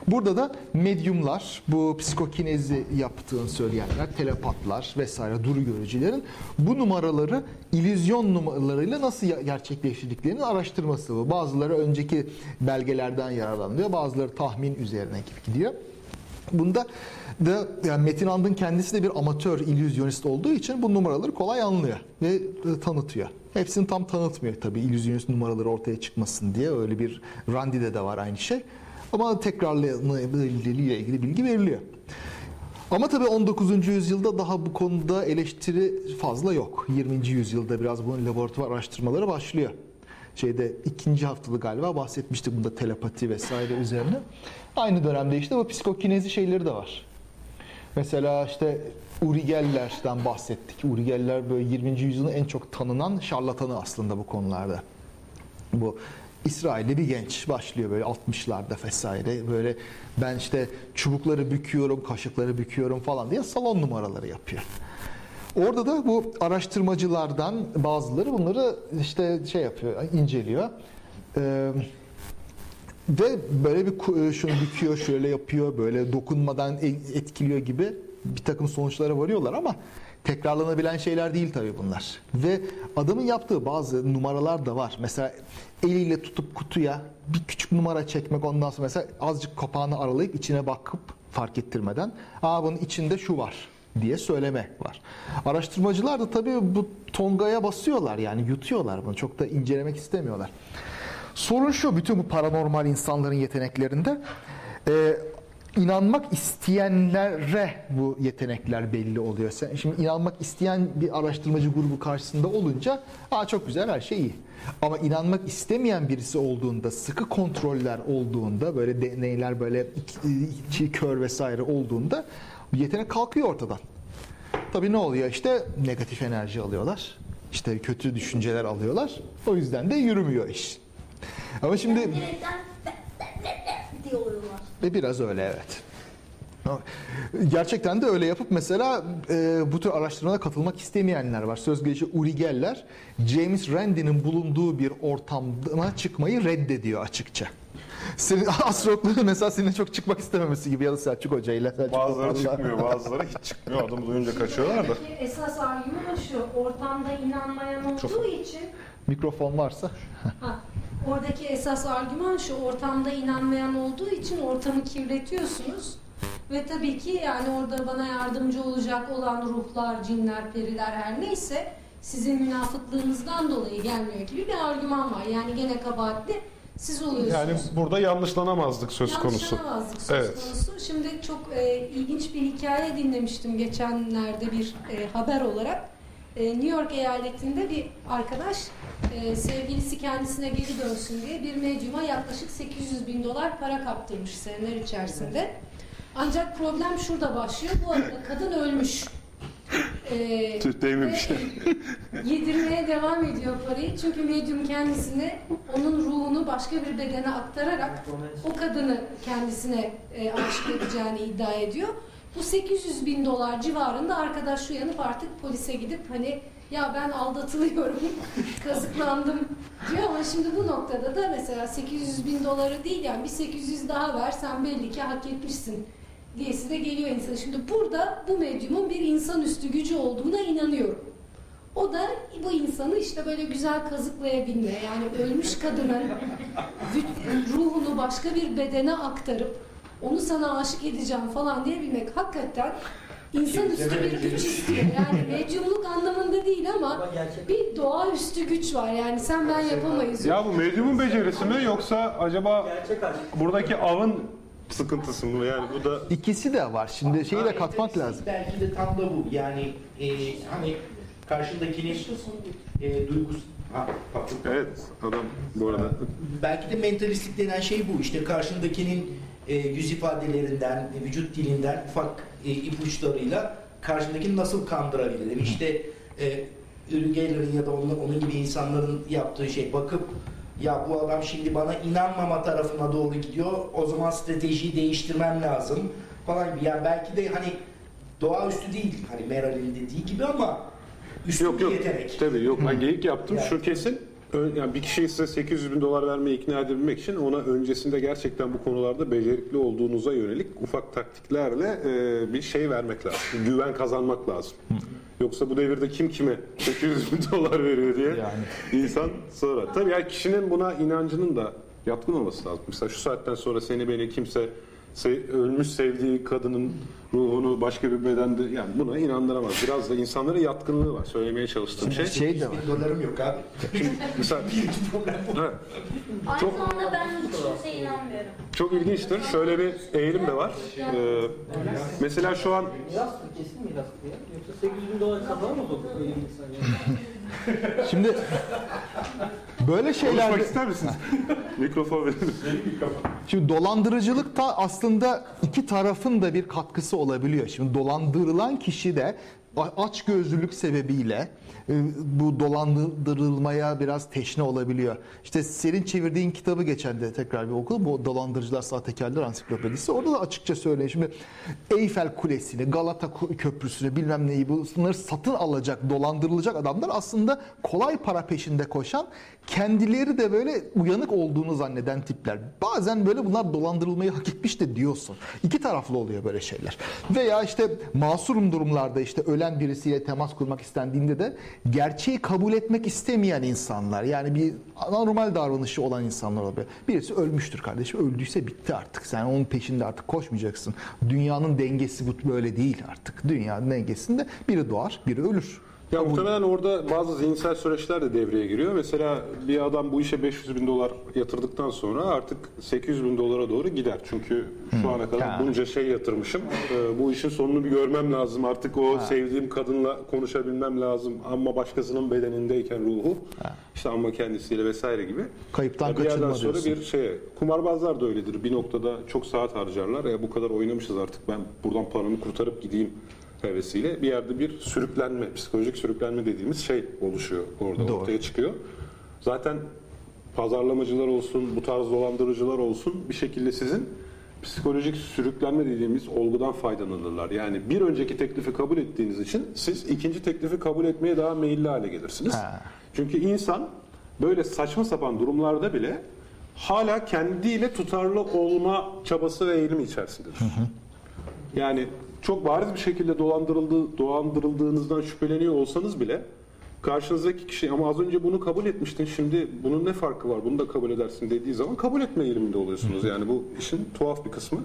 Speaker 2: Burada da medyumlar, bu psikokinezi yaptığını söyleyenler, telepatlar vesaire duru görücülerin bu numaraları illüzyon numaralarıyla nasıl gerçekleştirdiklerinin araştırması bu. Bazıları önceki belgelerden yararlanıyor, bazıları tahmin üzerine gidiyor. Bunda da yani Metin And'ın kendisi de bir amatör illüzyonist olduğu için bu numaraları kolay anlıyor ve e, tanıtıyor. Hepsini tam tanıtmıyor tabii illüzyonist numaraları ortaya çıkmasın diye öyle bir Randy'de de var aynı şey. Ama tekrarlığıyla ilgili bilgi veriliyor. Ama tabii 19. yüzyılda daha bu konuda eleştiri fazla yok. 20. yüzyılda biraz bunun laboratuvar araştırmaları başlıyor. Şeyde ikinci haftada galiba bahsetmiştik bunda telepati vesaire üzerine. Aynı dönemde işte bu psikokinezi şeyleri de var. Mesela işte Uri Geller'den bahsettik. Uri Geller böyle 20. yüzyılın en çok tanınan şarlatanı aslında bu konularda. Bu İsrailli bir genç başlıyor böyle 60'larda vesaire böyle ben işte çubukları büküyorum, kaşıkları büküyorum falan diye salon numaraları yapıyor. Orada da bu araştırmacılardan bazıları bunları işte şey yapıyor, inceliyor. Ee, ve böyle bir ku- şunu büküyor, şöyle yapıyor, böyle dokunmadan e- etkiliyor gibi bir takım sonuçlara varıyorlar ama tekrarlanabilen şeyler değil tabii bunlar. Ve adamın yaptığı bazı numaralar da var. Mesela eliyle tutup kutuya bir küçük numara çekmek ondan sonra mesela azıcık kapağını aralayıp içine bakıp fark ettirmeden aa bunun içinde şu var diye söyleme var. Araştırmacılar da tabii bu tongaya basıyorlar yani yutuyorlar bunu çok da incelemek istemiyorlar. Sorun şu bütün bu paranormal insanların yeteneklerinde e, inanmak isteyenlere bu yetenekler belli oluyor. Sen şimdi inanmak isteyen bir araştırmacı grubu karşısında olunca Aa, çok güzel her şey iyi. Ama inanmak istemeyen birisi olduğunda, sıkı kontroller olduğunda, böyle deneyler böyle içi kör vesaire olduğunda bu yetenek kalkıyor ortadan. Tabii ne oluyor işte negatif enerji alıyorlar. İşte kötü düşünceler alıyorlar. O yüzden de yürümüyor iş. Ama şimdi
Speaker 6: Oluyorlar.
Speaker 2: ve biraz öyle evet. Gerçekten de öyle yapıp mesela e, bu tür araştırmalara katılmak istemeyenler var. Söz gelişi Uri Geller, James Randi'nin bulunduğu bir ortama çıkmayı reddediyor açıkça. Senin <laughs> astrologların mesela senin çok çıkmak istememesi gibi ya da Selçuk Hoca ile Selçuk
Speaker 1: Bazıları
Speaker 2: Hoca.
Speaker 1: çıkmıyor, bazıları hiç çıkmıyor. Adamı duyunca kaçıyorlar da.
Speaker 3: Esas argüman şu, ortamda inanmayan olduğu için
Speaker 2: Mikrofon varsa.
Speaker 3: Ha, oradaki esas argüman şu ortamda inanmayan olduğu için ortamı kirletiyorsunuz. Ve tabii ki yani orada bana yardımcı olacak olan ruhlar, cinler, periler her neyse sizin münafıklığınızdan dolayı gelmiyor gibi bir argüman var. Yani gene kabahatli siz oluyorsunuz.
Speaker 1: Yani burada yanlışlanamazdık söz konusu.
Speaker 3: Yanlışlanamazlık söz
Speaker 1: Evet.
Speaker 3: konusu. Şimdi çok e, ilginç bir hikaye dinlemiştim geçenlerde bir e, haber olarak. E, New York eyaletinde bir arkadaş e, sevgilisi kendisine geri dönsün diye bir medyuma yaklaşık 800 bin dolar para kaptırmış seneler içerisinde. Ancak problem şurada başlıyor. Bu arada kadın ölmüş. E,
Speaker 1: Tüh değmemiş. <laughs>
Speaker 3: yedirmeye devam ediyor parayı. Çünkü medyum kendisine onun ruhunu başka bir bedene aktararak o kadını kendisine e, aşık edeceğini iddia ediyor. Bu 800 bin dolar civarında arkadaş uyanıp artık polise gidip hani ya ben aldatılıyorum, <laughs> kazıklandım diyor ama şimdi bu noktada da mesela 800 bin doları değil yani bir 800 daha ver sen belli ki hak etmişsin diyesi de geliyor insan. Şimdi burada bu medyumun bir insanüstü gücü olduğuna inanıyorum. O da bu insanı işte böyle güzel kazıklayabilme yani ölmüş kadının ruhunu başka bir bedene aktarıp onu sana aşık edeceğim falan diyebilmek hakikaten insanüstü bir güç istiyor. Yani <laughs> medyumluk anlamında değil ama bir doğaüstü güç var. Yani sen ben yapamayız.
Speaker 1: ya bu medyumun becerisi mi yoksa acaba buradaki avın sıkıntısı mı? Yani bu da
Speaker 2: İkisi de var. Şimdi şeyi de katmak lazım.
Speaker 7: Belki de tam da bu. Yani e, hani karşındakinin e, duygus... Ha,
Speaker 1: evet adam bu arada
Speaker 7: Belki de mentalistlik denen şey bu. İşte karşındakinin e, yüz ifadelerinden, e, vücut dilinden ufak e, ipuçlarıyla karşındakini nasıl kandırabilirim? İşte e, Uri Geller'in ya da onun, onun gibi insanların yaptığı şey bakıp ya bu adam şimdi bana inanmama tarafına doğru gidiyor. O zaman stratejiyi değiştirmem lazım falan gibi. Yani belki de hani doğaüstü değil. Hani Meral'in dediği gibi ama üstün
Speaker 1: yok
Speaker 7: bir
Speaker 1: yok
Speaker 7: yetenek.
Speaker 1: tabii yok ben geyik yaptım
Speaker 7: Yani.
Speaker 1: şu kesin yani bir kişiyi size 800 bin dolar vermeye ikna edebilmek için ona öncesinde gerçekten bu konularda becerikli olduğunuza yönelik ufak taktiklerle e, bir şey vermek lazım. Güven kazanmak lazım. Yoksa bu devirde kim kime 800 bin dolar veriyor diye
Speaker 2: Yani.
Speaker 1: insan sorar. Tabii yani kişinin buna inancının da yatkın olması lazım. Mesela şu saatten sonra seni beni kimse se- ölmüş sevdiği kadının ruhunu başka bir bedende yani buna inandıramaz. Biraz da insanların yatkınlığı var. Söylemeye çalıştığım şey.
Speaker 2: Şey de var.
Speaker 7: Dolarım yok abi.
Speaker 1: Mesela <laughs> Evet.
Speaker 6: Aynı
Speaker 1: Çok-
Speaker 6: zamanda ben hiç kimseye inanmıyorum.
Speaker 1: Çok ilginçtir. Şöyle bir eğilim de var. Ee, mesela şu an
Speaker 5: Miras mı? Kesin miras mı ya? Yoksa 800 bin dolar kazanamaz o öyle bir insan yani. <laughs>
Speaker 2: Şimdi böyle şeylerde
Speaker 1: konuşmak ister misiniz? <laughs> Mikrofon verin.
Speaker 2: Şimdi dolandırıcılık da aslında iki tarafın da bir katkısı olabiliyor. Şimdi dolandırılan kişi de aç gözlülük sebebiyle e, bu dolandırılmaya biraz teşne olabiliyor. İşte senin çevirdiğin kitabı geçen de tekrar bir okudum. Bu Dolandırıcılar Sahtekarlar Ansiklopedisi. Orada da açıkça söylüyor. Şimdi Eyfel Kulesi'ni, Galata Köprüsü'nü bilmem neyi bunları satın alacak, dolandırılacak adamlar aslında kolay para peşinde koşan, kendileri de böyle uyanık olduğunu zanneden tipler. Bazen böyle bunlar dolandırılmayı hak etmiş de diyorsun. İki taraflı oluyor böyle şeyler. Veya işte masurum durumlarda işte ölen ölen birisiyle temas kurmak istendiğinde de gerçeği kabul etmek istemeyen insanlar yani bir anormal davranışı olan insanlar olabilir. Birisi ölmüştür kardeşim. Öldüyse bitti artık. Sen onun peşinde artık koşmayacaksın. Dünyanın dengesi bu böyle değil artık. Dünyanın dengesinde biri doğar, biri ölür.
Speaker 1: Ya muhtemelen orada bazı zihinsel süreçler de devreye giriyor. Mesela bir adam bu işe 500 bin dolar yatırdıktan sonra artık 800 bin dolara doğru gider. Çünkü şu ana kadar bunca şey yatırmışım. Ee, bu işin sonunu bir görmem lazım. Artık o sevdiğim kadınla konuşabilmem lazım. Ama başkasının bedenindeyken ruhu. işte ama kendisiyle vesaire gibi.
Speaker 2: Kayıptan
Speaker 1: Ya bir yerden
Speaker 2: kaçınma
Speaker 1: sonra
Speaker 2: diyorsun.
Speaker 1: bir şeye. Kumarbazlar da öyledir. Bir noktada çok saat harcarlar. Ya bu kadar oynamışız artık ben buradan paramı kurtarıp gideyim hevesiyle bir yerde bir sürüklenme, psikolojik sürüklenme dediğimiz şey oluşuyor orada
Speaker 2: Doğru.
Speaker 1: ortaya çıkıyor. Zaten pazarlamacılar olsun, bu tarz dolandırıcılar olsun bir şekilde sizin psikolojik sürüklenme dediğimiz olgudan faydalanırlar. Yani bir önceki teklifi kabul ettiğiniz için siz ikinci teklifi kabul etmeye daha meyilli hale gelirsiniz.
Speaker 2: Ha.
Speaker 1: Çünkü insan böyle saçma sapan durumlarda bile hala kendiyle tutarlı olma çabası ve eğilimi içerisindedir. Yani çok bariz bir şekilde dolandırıldığı, dolandırıldığınızdan şüpheleniyor olsanız bile karşınızdaki kişi ama az önce bunu kabul etmiştin şimdi bunun ne farkı var bunu da kabul edersin dediği zaman kabul etme eğiliminde oluyorsunuz. Yani bu işin tuhaf bir kısmı.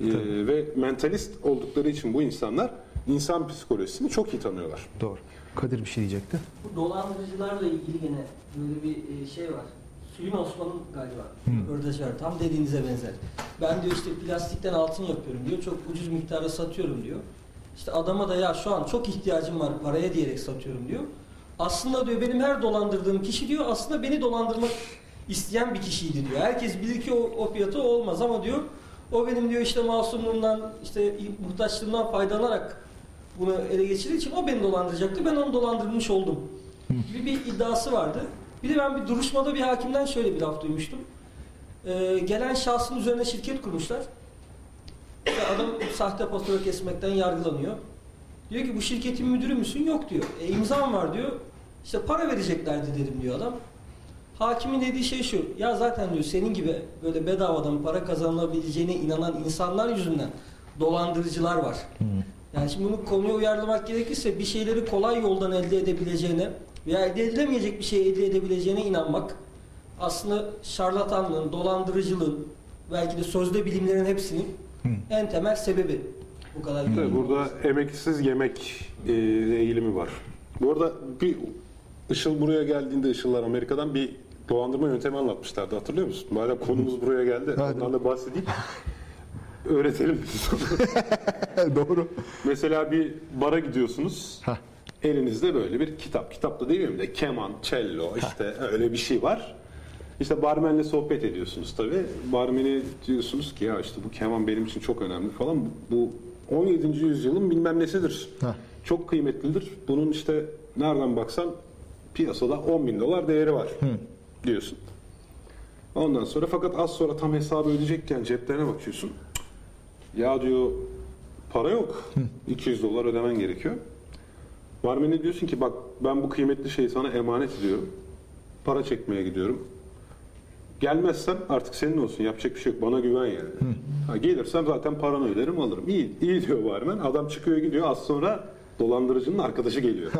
Speaker 1: Ee, ve mentalist oldukları için bu insanlar insan psikolojisini çok iyi tanıyorlar.
Speaker 2: Doğru. Kadir bir şey diyecekti.
Speaker 5: Bu dolandırıcılarla ilgili gene böyle bir e, şey var. Süleyman Osman'ın galiba röportajı var. Tam dediğinize benzer. Ben diyor işte plastikten altın yapıyorum diyor. Çok ucuz miktara satıyorum diyor. İşte adama da ya şu an çok ihtiyacım var paraya diyerek satıyorum diyor. Aslında diyor benim her dolandırdığım kişi diyor aslında beni dolandırmak isteyen bir kişiydi diyor. Herkes bilir ki o, o fiyatı olmaz ama diyor o benim diyor işte masumluğumdan işte muhtaçlığımdan faydalanarak bunu ele geçirdiği için o beni dolandıracaktı. Ben onu dolandırmış oldum. Gibi bir iddiası vardı. Bir de ben bir duruşmada bir hakimden şöyle bir laf duymuştum. Ee, gelen şahsın üzerine şirket kurmuşlar. İşte adam sahte fatura kesmekten yargılanıyor. Diyor ki bu şirketin müdürü müsün? Yok diyor. E imzam var diyor. İşte para vereceklerdi dedim diyor adam. Hakimin dediği şey şu. Ya zaten diyor senin gibi böyle bedavadan para kazanılabileceğine inanan insanlar yüzünden dolandırıcılar var. Yani şimdi bunu konuya uyarlamak gerekirse bir şeyleri kolay yoldan elde edebileceğine veya elde edilemeyecek bir şey elde edebileceğine inanmak aslında şarlatanlığın, dolandırıcılığın belki de sözde bilimlerin hepsinin en temel sebebi. Bu kadar
Speaker 1: Tabii burada emeksiz yemek e, eğilimi var. Bu arada bir Işıl buraya geldiğinde Işıllar Amerika'dan bir dolandırma yöntemi anlatmışlardı hatırlıyor musun? Madem konumuz buraya geldi
Speaker 2: Hadi.
Speaker 1: ondan da bahsedeyim. Öğretelim. <laughs>
Speaker 2: Doğru.
Speaker 1: Mesela bir bara gidiyorsunuz.
Speaker 2: Heh.
Speaker 1: Elinizde böyle bir kitap. Kitap da değil mi de keman, cello işte öyle bir şey var. İşte barmenle sohbet ediyorsunuz tabii. Barmeni diyorsunuz ki ya işte bu keman benim için çok önemli falan. Bu 17. yüzyılın bilmem nesidir.
Speaker 2: Heh.
Speaker 1: Çok kıymetlidir. Bunun işte nereden baksan piyasada 10 bin dolar değeri var diyorsun. Ondan sonra fakat az sonra tam hesabı ödeyecekken ceplerine bakıyorsun. Ya diyor para yok. 200 dolar ödemen gerekiyor. Barmen'e diyorsun ki bak ben bu kıymetli şeyi sana emanet ediyorum. Para çekmeye gidiyorum. Gelmezsem artık senin olsun. Yapacak bir şey yok. Bana güven yani. Ha, gelirsem zaten paranı öderim alırım. İyi, iyi diyor barmen. Adam çıkıyor gidiyor. Az sonra dolandırıcının arkadaşı geliyor.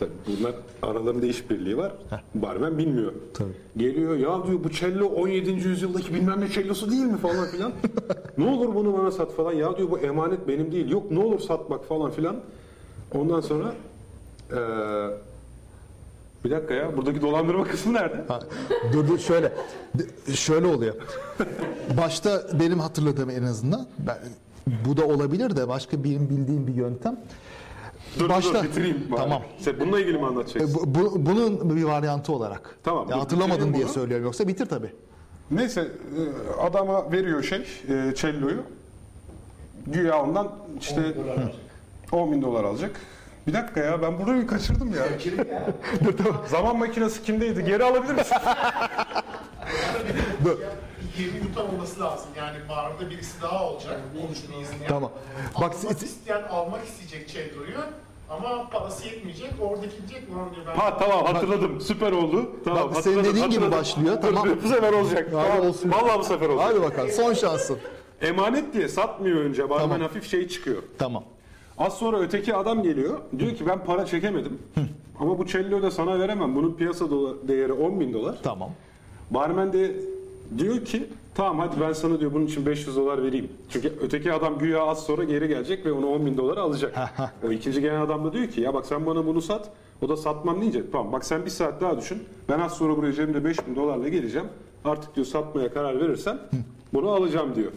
Speaker 1: Tabii bunlar aralarında işbirliği var. Barmen bilmiyor.
Speaker 2: Tabii.
Speaker 1: Geliyor ya diyor bu cello 17. yüzyıldaki bilmem ne cellosu değil mi falan filan. <laughs> ne olur bunu bana sat falan. Ya diyor bu emanet benim değil. Yok ne olur sat bak falan filan. Ondan sonra eee, bir dakika ya buradaki dolandırma kısmı nerede?
Speaker 2: Ha, dur dur şöyle. Şöyle oluyor. Başta benim hatırladığım en azından ben, bu da olabilir de başka benim bildiğim bir yöntem.
Speaker 1: Dur
Speaker 2: Başta-
Speaker 1: dur bitireyim. bari.
Speaker 2: Tamam.
Speaker 1: Sen bununla ilgili mi
Speaker 2: E,
Speaker 1: anlatacaksın?
Speaker 2: bu- bu- bunun bir varyantı olarak.
Speaker 1: Tamam,
Speaker 2: Ya hatırlamadım diye
Speaker 1: bunu.
Speaker 2: söylüyorum yoksa bitir tabii.
Speaker 1: Neyse e, adama veriyor şey e, cello'yu. Güya ondan işte 10 bin dolar alacak. Bir dakika ya ben burayı kaçırdım ya. <laughs> Zaman makinesi kimdeydi? Geri alabilir misin? <laughs>
Speaker 8: 20 yutan olması lazım. Yani barda birisi daha olacak. Konuşunu izleyen.
Speaker 2: Tamam. Bak
Speaker 8: Almak
Speaker 2: siz-
Speaker 8: isteyen almak isteyecek Çello'yu. Ama parası yetmeyecek. Oradaki diyecek lan diyor ben.
Speaker 1: Ha tamam hatırladım. Süper oldu. Tamam
Speaker 2: Bak, senin
Speaker 1: hatırladım,
Speaker 2: dediğin gibi
Speaker 1: hatırladım.
Speaker 2: başlıyor,
Speaker 1: Dur,
Speaker 2: tamam.
Speaker 1: dur, Bu sefer olacak. Tamam.
Speaker 2: olsun.
Speaker 1: Vallahi bu sefer olacak.
Speaker 2: Hadi bakalım son şansın.
Speaker 1: Emanet diye satmıyor önce. Barmen
Speaker 2: Tamam.
Speaker 1: hafif şey çıkıyor.
Speaker 2: Tamam.
Speaker 1: Az sonra öteki adam geliyor. Diyor ki ben para çekemedim. Ama bu cello'yu da sana veremem. Bunun piyasa dola- değeri 10 bin dolar.
Speaker 2: Tamam.
Speaker 1: Barmen de diyor ki tamam hadi ben sana diyor bunun için 500 dolar vereyim. Çünkü öteki adam güya az sonra geri gelecek ve onu 10 bin dolara alacak. o ikinci gelen adam da diyor ki ya bak sen bana bunu sat. O da satmam deyince tamam bak sen bir saat daha düşün. Ben az sonra buraya cebimde 5 bin dolarla geleceğim. Artık diyor satmaya karar verirsen bunu alacağım diyor.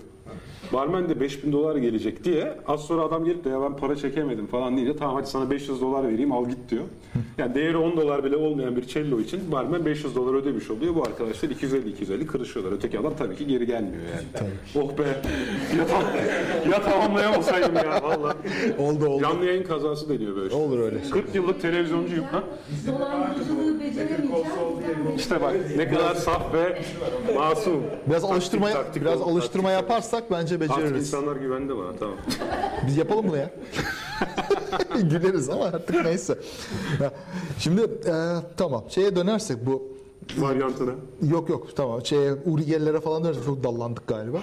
Speaker 1: Barmen de 5000 dolar gelecek diye az sonra adam gelip de ya ben para çekemedim falan deyince tamam hadi sana 500 dolar vereyim al git diyor. <laughs> Yani değeri 10 dolar bile olmayan bir cello için barmen 500 dolar ödemiş oluyor. Bu arkadaşlar 250-250 kırışıyorlar. Öteki adam tabii ki geri gelmiyor yani. <laughs> Oh be ya, tam, ya tamamlayamasaydım ya valla.
Speaker 2: Oldu oldu.
Speaker 1: Canlı yayın kazası deniyor böyle.
Speaker 2: Olur öyle.
Speaker 1: 40 yıllık televizyoncuyum ha.
Speaker 3: Dolandırıcılığı.
Speaker 1: İşte bak ne kadar saf ve masum.
Speaker 2: Biraz alıştırma biraz alıştırma yaparsak bence
Speaker 1: Artık
Speaker 2: beceririz.
Speaker 1: insanlar güvende bana tamam. <laughs>
Speaker 2: Biz yapalım bunu ya. <laughs> Güleriz ama artık neyse. Şimdi e, tamam şeye dönersek bu
Speaker 1: Varyantına.
Speaker 2: yok yok tamam şeye Uri Geller'e falan dönersek çok dallandık galiba.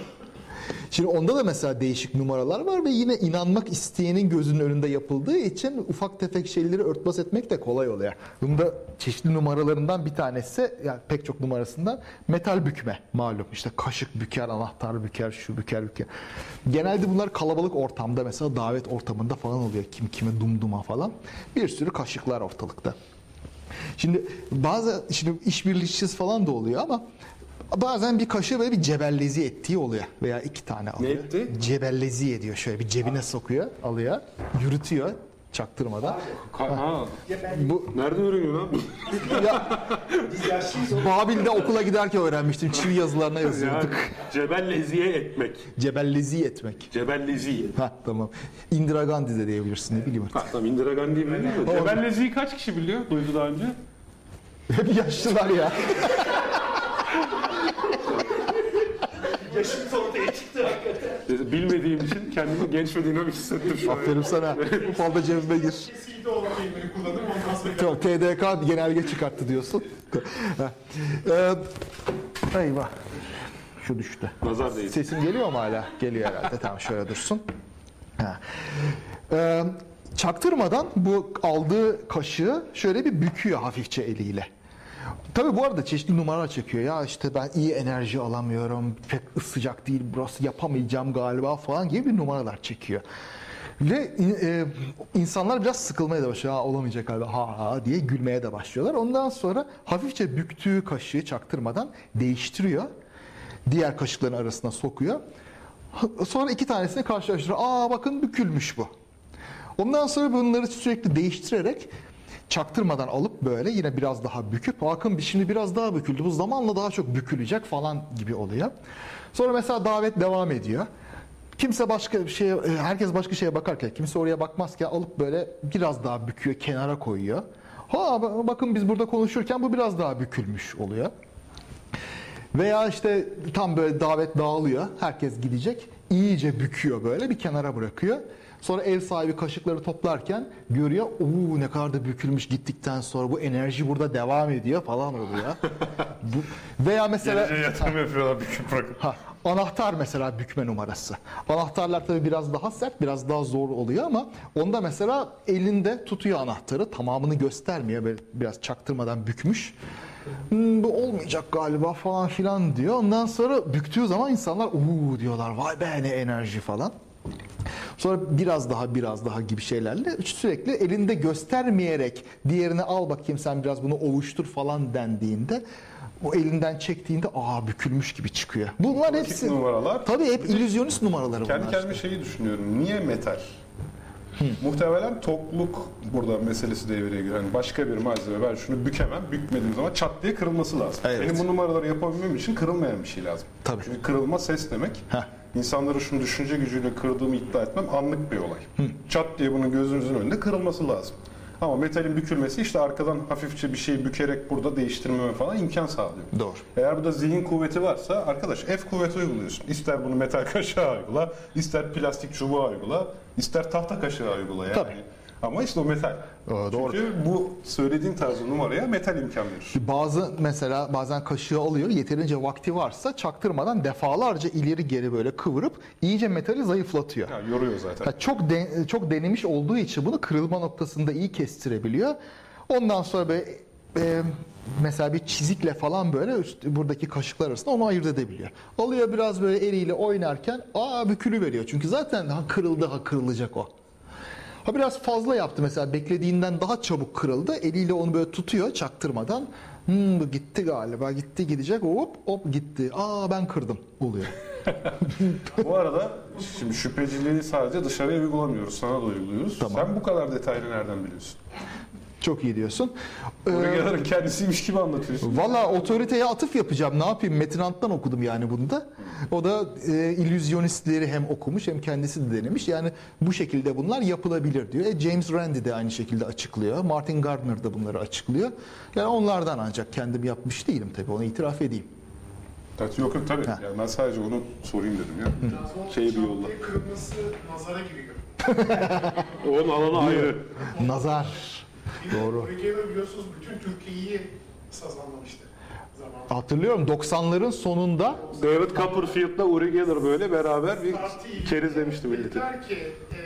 Speaker 2: Şimdi onda da mesela değişik numaralar var ve yine inanmak isteyenin gözünün önünde yapıldığı için ufak tefek şeyleri örtbas etmek de kolay oluyor. Bunda çeşitli numaralarından bir tanesi, yani pek çok numarasından metal bükme malum. İşte kaşık büker, anahtar büker, şu büker büker. Genelde bunlar kalabalık ortamda mesela davet ortamında falan oluyor. Kim kime dumduma falan. Bir sürü kaşıklar ortalıkta. Şimdi bazı şimdi işbirlikçisiz falan da oluyor ama bazen bir kaşığı böyle bir cebellezi ettiği oluyor veya iki tane alıyor.
Speaker 1: etti?
Speaker 2: Cebellezi ediyor şöyle bir cebine sokuyor, alıyor, yürütüyor çaktırmadan.
Speaker 1: Ka- ha.
Speaker 2: Bu
Speaker 1: Nerede öğreniyor lan? <laughs>
Speaker 2: ya Babil'de okula giderken öğrenmiştim. Çivi yazılarına
Speaker 1: yani
Speaker 2: yazıyorduk.
Speaker 1: cebelleziye etmek.
Speaker 2: Cebellezi etmek.
Speaker 1: Cebellezi.
Speaker 2: Ha tamam. Indira Gandhi de diyebilirsin ne bileyim artık.
Speaker 1: Ha tamam Indira Gandhi'yi biliyor da. Cebellezi'yi kaç kişi biliyor? Duydu daha önce.
Speaker 2: Hep yaşlılar ya. <laughs>
Speaker 7: Yaşım ortaya çıktı hakikaten.
Speaker 1: Bilmediğim için kendimi genç ve dinamik hissettim şu an.
Speaker 2: Aferin sana. Falda cebime gir.
Speaker 8: Kesinlikle olan kelimeyi kullanırım ondan sonra.
Speaker 2: Tamam, TDK genelge çıkarttı diyorsun. Ee, eyvah. Şu düştü.
Speaker 1: Nazar değdi.
Speaker 2: Sesim geliyor mu hala? Geliyor herhalde. Tamam şöyle dursun. Ha. Ee, çaktırmadan bu aldığı kaşığı şöyle bir büküyor hafifçe eliyle. Tabii bu arada çeşitli numaralar çekiyor. Ya işte ben iyi enerji alamıyorum, pek sıcak değil burası yapamayacağım galiba falan gibi bir numaralar çekiyor. Ve e, insanlar biraz sıkılmaya da başlıyor. Ha, olamayacak galiba ha ha diye gülmeye de başlıyorlar. Ondan sonra hafifçe büktüğü kaşığı çaktırmadan değiştiriyor. Diğer kaşıkların arasına sokuyor. Sonra iki tanesini karşılaştırıyor. Aa bakın bükülmüş bu. Ondan sonra bunları sürekli değiştirerek çaktırmadan alıp böyle yine biraz daha büküp bakın bir şimdi biraz daha büküldü. Bu zamanla daha çok bükülecek falan gibi oluyor. Sonra mesela davet devam ediyor. Kimse başka bir şeye, herkes başka şeye bakarken, kimse oraya bakmazken alıp böyle biraz daha büküyor, kenara koyuyor. Ha bakın biz burada konuşurken bu biraz daha bükülmüş oluyor. Veya işte tam böyle davet dağılıyor. Herkes gidecek. iyice büküyor böyle bir kenara bırakıyor. Sonra ev sahibi kaşıkları toplarken görüyor. Oo ne kadar da bükülmüş gittikten sonra bu enerji burada devam ediyor falan oluyor. <laughs> bu, veya mesela
Speaker 1: Geleceğe yatırım yapıyorlar büküp bırakıp.
Speaker 2: Ha, anahtar mesela bükme numarası. Anahtarlar tabii biraz daha sert, biraz daha zor oluyor ama onda mesela elinde tutuyor anahtarı, tamamını göstermiyor. Böyle biraz çaktırmadan bükmüş. Hmm, bu olmayacak galiba falan filan diyor. Ondan sonra büktüğü zaman insanlar uuu diyorlar. Vay be ne enerji falan. Sonra biraz daha biraz daha gibi şeylerle sürekli elinde göstermeyerek diğerini al bakayım sen biraz bunu ovuştur falan dendiğinde o elinden çektiğinde aa bükülmüş gibi çıkıyor. Bunlar hepsi
Speaker 1: numaralar.
Speaker 2: Tabii hep illüzyonist numaraları
Speaker 1: Kendi
Speaker 2: bunlar.
Speaker 1: kendime şeyi düşünüyorum. Niye metal? Muhtemelen tokluk burada meselesi devreye giriyor. Yani başka bir malzeme ben şunu bükemem. Bükmediğim zaman çat diye kırılması lazım.
Speaker 2: Evet.
Speaker 1: Benim bu numaraları yapabilmem için kırılmayan bir şey lazım.
Speaker 2: Tabii.
Speaker 1: Çünkü kırılma ses demek.
Speaker 2: Heh.
Speaker 1: İnsanları şunu düşünce gücüyle kırdığımı iddia etmem anlık bir olay. Çat diye bunun gözünüzün önünde kırılması lazım. Ama metalin bükülmesi işte arkadan hafifçe bir şeyi bükerek burada değiştirmeme falan imkan sağlıyor.
Speaker 2: Doğru.
Speaker 1: Eğer burada zihin kuvveti varsa arkadaş F kuvveti uyguluyorsun. İster bunu metal <laughs> kaşığa uygula, ister plastik çubuğa uygula, ister tahta kaşığa uygula yani.
Speaker 2: Tabii.
Speaker 1: Ama işte o metal.
Speaker 2: Doğru.
Speaker 1: Çünkü bu söylediğin tarzı numaraya metal imkan verir.
Speaker 2: Bazı mesela bazen kaşığı alıyor yeterince vakti varsa çaktırmadan defalarca ileri geri böyle kıvırıp iyice metali zayıflatıyor.
Speaker 1: Yani yoruyor zaten.
Speaker 2: Ya çok de- çok denemiş olduğu için bunu kırılma noktasında iyi kestirebiliyor. Ondan sonra böyle e, mesela bir çizikle falan böyle üst, buradaki kaşıklar arasında onu ayırt edebiliyor. Alıyor biraz böyle eliyle oynarken aa bükülü veriyor. Çünkü zaten ha kırıldı ha kırılacak o. Ha biraz fazla yaptı mesela beklediğinden daha çabuk kırıldı. Eliyle onu böyle tutuyor çaktırmadan. Hmm, bu gitti galiba gitti gidecek hop hop gitti. Aa ben kırdım oluyor. <laughs>
Speaker 1: Bu arada şimdi şüpheciliği sadece dışarıya uygulamıyoruz, sana da uyguluyoruz.
Speaker 2: Tamam.
Speaker 1: Sen bu kadar detaylı nereden biliyorsun?
Speaker 2: Çok iyi diyorsun. Ee,
Speaker 1: Buraya kendisiymiş gibi anlatıyorsun.
Speaker 2: Valla otoriteye atıf yapacağım. Ne yapayım? Metin Ant'tan okudum yani bunu da. O da e, illüzyonistleri hem okumuş hem kendisi de denemiş. Yani bu şekilde bunlar yapılabilir diyor. E, James Randi de aynı şekilde açıklıyor. Martin Gardner da bunları açıklıyor. Yani onlardan ancak kendim yapmış değilim tabii. Onu itiraf edeyim.
Speaker 1: Evet, yok yok tabii.
Speaker 2: Ha.
Speaker 1: Yani ben sadece onu sorayım dedim ya. Şeyi bir yolla.
Speaker 8: Kırmızı nazara giriyor. <laughs>
Speaker 1: Onun alanı ayrı.
Speaker 2: Nazar. Doğru.
Speaker 8: Regaler biliyorsunuz bütün Türkiye'yi sazanlamıştı zamanında.
Speaker 2: Hatırlıyorum 90'ların sonunda
Speaker 1: David Copperfield'la Uri Geller böyle beraber bir
Speaker 8: Parti
Speaker 1: kerizlemişti milleti.
Speaker 8: Dediler ki e,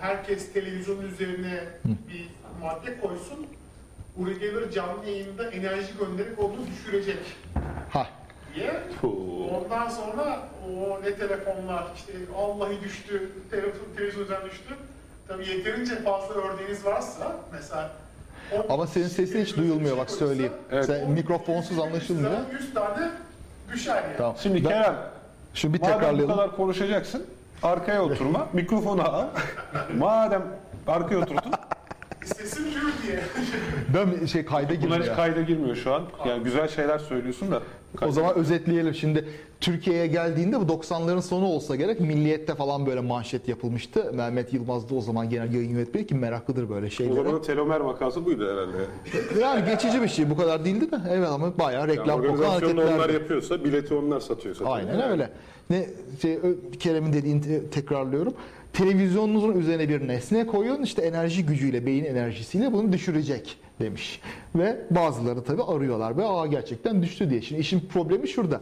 Speaker 8: herkes televizyonun üzerine bir madde koysun. Uri Geller canlı yayında enerji gönderip onu düşürecek
Speaker 2: ha
Speaker 8: diye. Ondan sonra o ne telefonlar işte Allah'ı düştü, telefon, televizyon üzerinden düştü. Tabii yeterince fazla örneğiniz varsa mesela
Speaker 2: ama senin sesin hiç duyulmuyor bak söyleyeyim.
Speaker 1: Evet.
Speaker 2: Sen mikrofonsuz anlaşılmıyor.
Speaker 8: 100 tane düşer yani.
Speaker 2: Tamam.
Speaker 1: Şimdi
Speaker 2: Ben-
Speaker 1: Kerem,
Speaker 2: Şunu bir
Speaker 1: madem bu
Speaker 2: tekrarlayalım.
Speaker 1: kadar konuşacaksın, arkaya oturma, mikrofonu al. <laughs> Madem arkaya oturdun,
Speaker 8: Sesim gür diye. <laughs>
Speaker 2: Ben şey kayda
Speaker 1: bunlar
Speaker 2: girmiyor.
Speaker 1: hiç kayda girmiyor şu an. Yani güzel şeyler söylüyorsun da.
Speaker 2: O zaman özetleyelim. Şimdi Türkiye'ye geldiğinde bu 90'ların sonu olsa gerek Milliyet'te falan böyle manşet yapılmıştı. Mehmet Yılmaz da o zaman genel yayın yönetmeni ki meraklıdır böyle
Speaker 1: O
Speaker 2: şeylere.
Speaker 1: zamanın telomer vakası buydu herhalde.
Speaker 2: Yani geçici bir şey. Bu kadar değildi de. Evet ama bayağı
Speaker 1: Yani
Speaker 2: reklam kokan
Speaker 1: organizasyonu onlar yapıyorsa, bileti onlar satıyorsa. tabii.
Speaker 2: Aynen öyle. Ne şey, Kerem'in dediğini te- tekrarlıyorum. Televizyonunuzun üzerine bir nesne koyun işte enerji gücüyle, beyin enerjisiyle bunu düşürecek demiş. Ve bazıları tabii arıyorlar ve aa gerçekten düştü diye. Şimdi işin problemi şurada.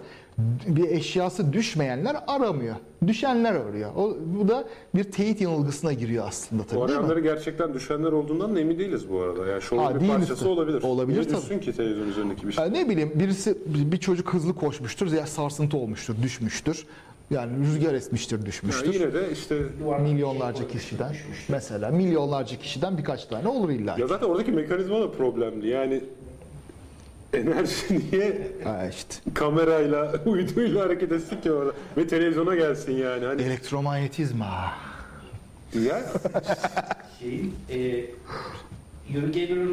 Speaker 2: Bir eşyası düşmeyenler aramıyor. Düşenler arıyor. O, bu da bir teyit yanılgısına giriyor aslında
Speaker 1: Bu
Speaker 2: tabii mi?
Speaker 1: arayanları gerçekten düşenler olduğundan da emin değiliz bu arada. Yani şovun bir parçası
Speaker 2: de.
Speaker 1: olabilir.
Speaker 2: Olabilir
Speaker 1: Niye
Speaker 2: tabii.
Speaker 1: düşsün ki televizyon üzerindeki bir şey?
Speaker 2: Ne bileyim birisi bir çocuk hızlı koşmuştur ya sarsıntı olmuştur, düşmüştür. Yani rüzgar esmiştir,
Speaker 1: Yani
Speaker 2: düşmüştür.
Speaker 1: yine de işte
Speaker 2: milyonlarca kişiden mesela milyonlarca kişiden birkaç tane olur illa.
Speaker 1: ya zaten oradaki mekanizma da problemli. Yani enerji <laughs> niye
Speaker 2: Ha işte.
Speaker 1: kamerayla, <laughs> uyduyla hareket etsin ki orada ve televizyona gelsin yani. Hani
Speaker 2: Elektromanyetizma.
Speaker 1: ya
Speaker 7: şeyin e,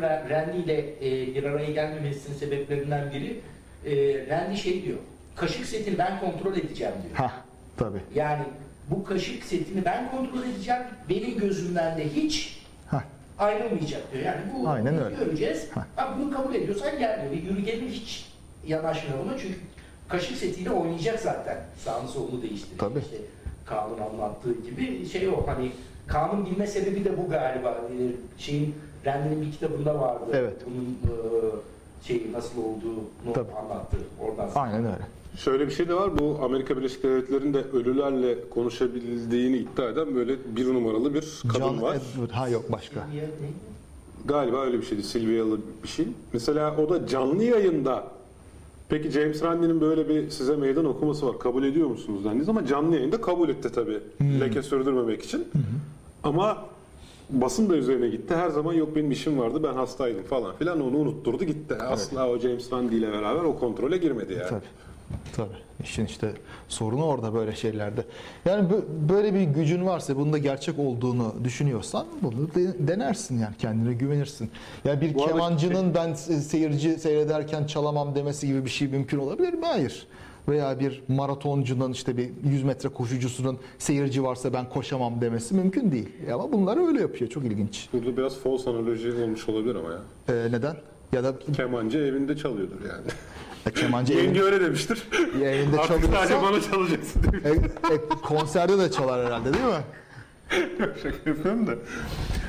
Speaker 7: Ra- Randy ile e, bir araya gelmemesinin sebeplerinden biri e, Randy şey diyor. Kaşık setini ben kontrol edeceğim diyor.
Speaker 2: Ha tabii.
Speaker 7: Yani bu kaşık setini ben kontrol edeceğim. Benim gözümden de hiç
Speaker 2: Ha.
Speaker 7: ayrılmayacak diyor. Yani bu
Speaker 2: Aynen öyle.
Speaker 7: göreceğiz.
Speaker 2: Ha.
Speaker 7: Ha, bunu kabul ediyorsan gel diyor. Yuri Geller hiç yanaşmıyor buna çünkü kaşık setiyle oynayacak zaten. Sağını solunu değiştirecek.
Speaker 2: Tabii.
Speaker 7: İşte Kaan'ın anlattığı gibi şey o hani Kaan'ın bilme sebebi de bu galiba. Şeyin Randy'nin bir kitabında vardı.
Speaker 2: Evet.
Speaker 7: Bunun e, şeyi nasıl olduğunu
Speaker 2: Tabii.
Speaker 7: anlattı. Oradan
Speaker 2: Aynen öyle.
Speaker 1: Şöyle bir şey de var. Bu Amerika Birleşik Devletleri'nde ölülerle konuşabildiğini iddia eden böyle bir numaralı bir kadın
Speaker 2: John
Speaker 1: var.
Speaker 2: Edward. Ha yok başka.
Speaker 1: Galiba öyle bir şeydi. Silvia'lı bir şey. Mesela o da canlı yayında Peki James Randi'nin böyle bir size meydan okuması var. Kabul ediyor musunuz dendiği zaman canlı yayında kabul etti tabii. Leke sürdürmemek için. Ama basın da üzerine gitti. Her zaman yok benim işim vardı ben hastaydım falan filan onu unutturdu gitti. Asla o James Randi ile beraber o kontrole girmedi yani.
Speaker 2: Tabii. Tabii. İşin işte sorunu orada böyle şeylerde. Yani bö- böyle bir gücün varsa bunda gerçek olduğunu düşünüyorsan bunu de- denersin yani kendine güvenirsin. Yani bir
Speaker 1: Bu
Speaker 2: kemancının ben se- seyirci seyrederken çalamam demesi gibi bir şey mümkün olabilir mi? Hayır. Veya bir maratoncunun işte bir 100 metre koşucusunun seyirci varsa ben koşamam demesi mümkün değil. Ama bunlar öyle yapıyor. Çok ilginç.
Speaker 1: Burada biraz false analoji olmuş olabilir ama ya.
Speaker 2: Ee, neden? Ya da
Speaker 1: Kemancı evinde çalıyordur yani.
Speaker 2: e, kemancı
Speaker 1: Yenge
Speaker 2: evinde,
Speaker 1: öyle demiştir.
Speaker 2: evinde
Speaker 1: Artık sadece
Speaker 2: çalıyorsa
Speaker 1: bana çalacaksın demiş.
Speaker 2: e, e, konserde de çalar herhalde değil mi?
Speaker 1: Şaka yapıyorum da.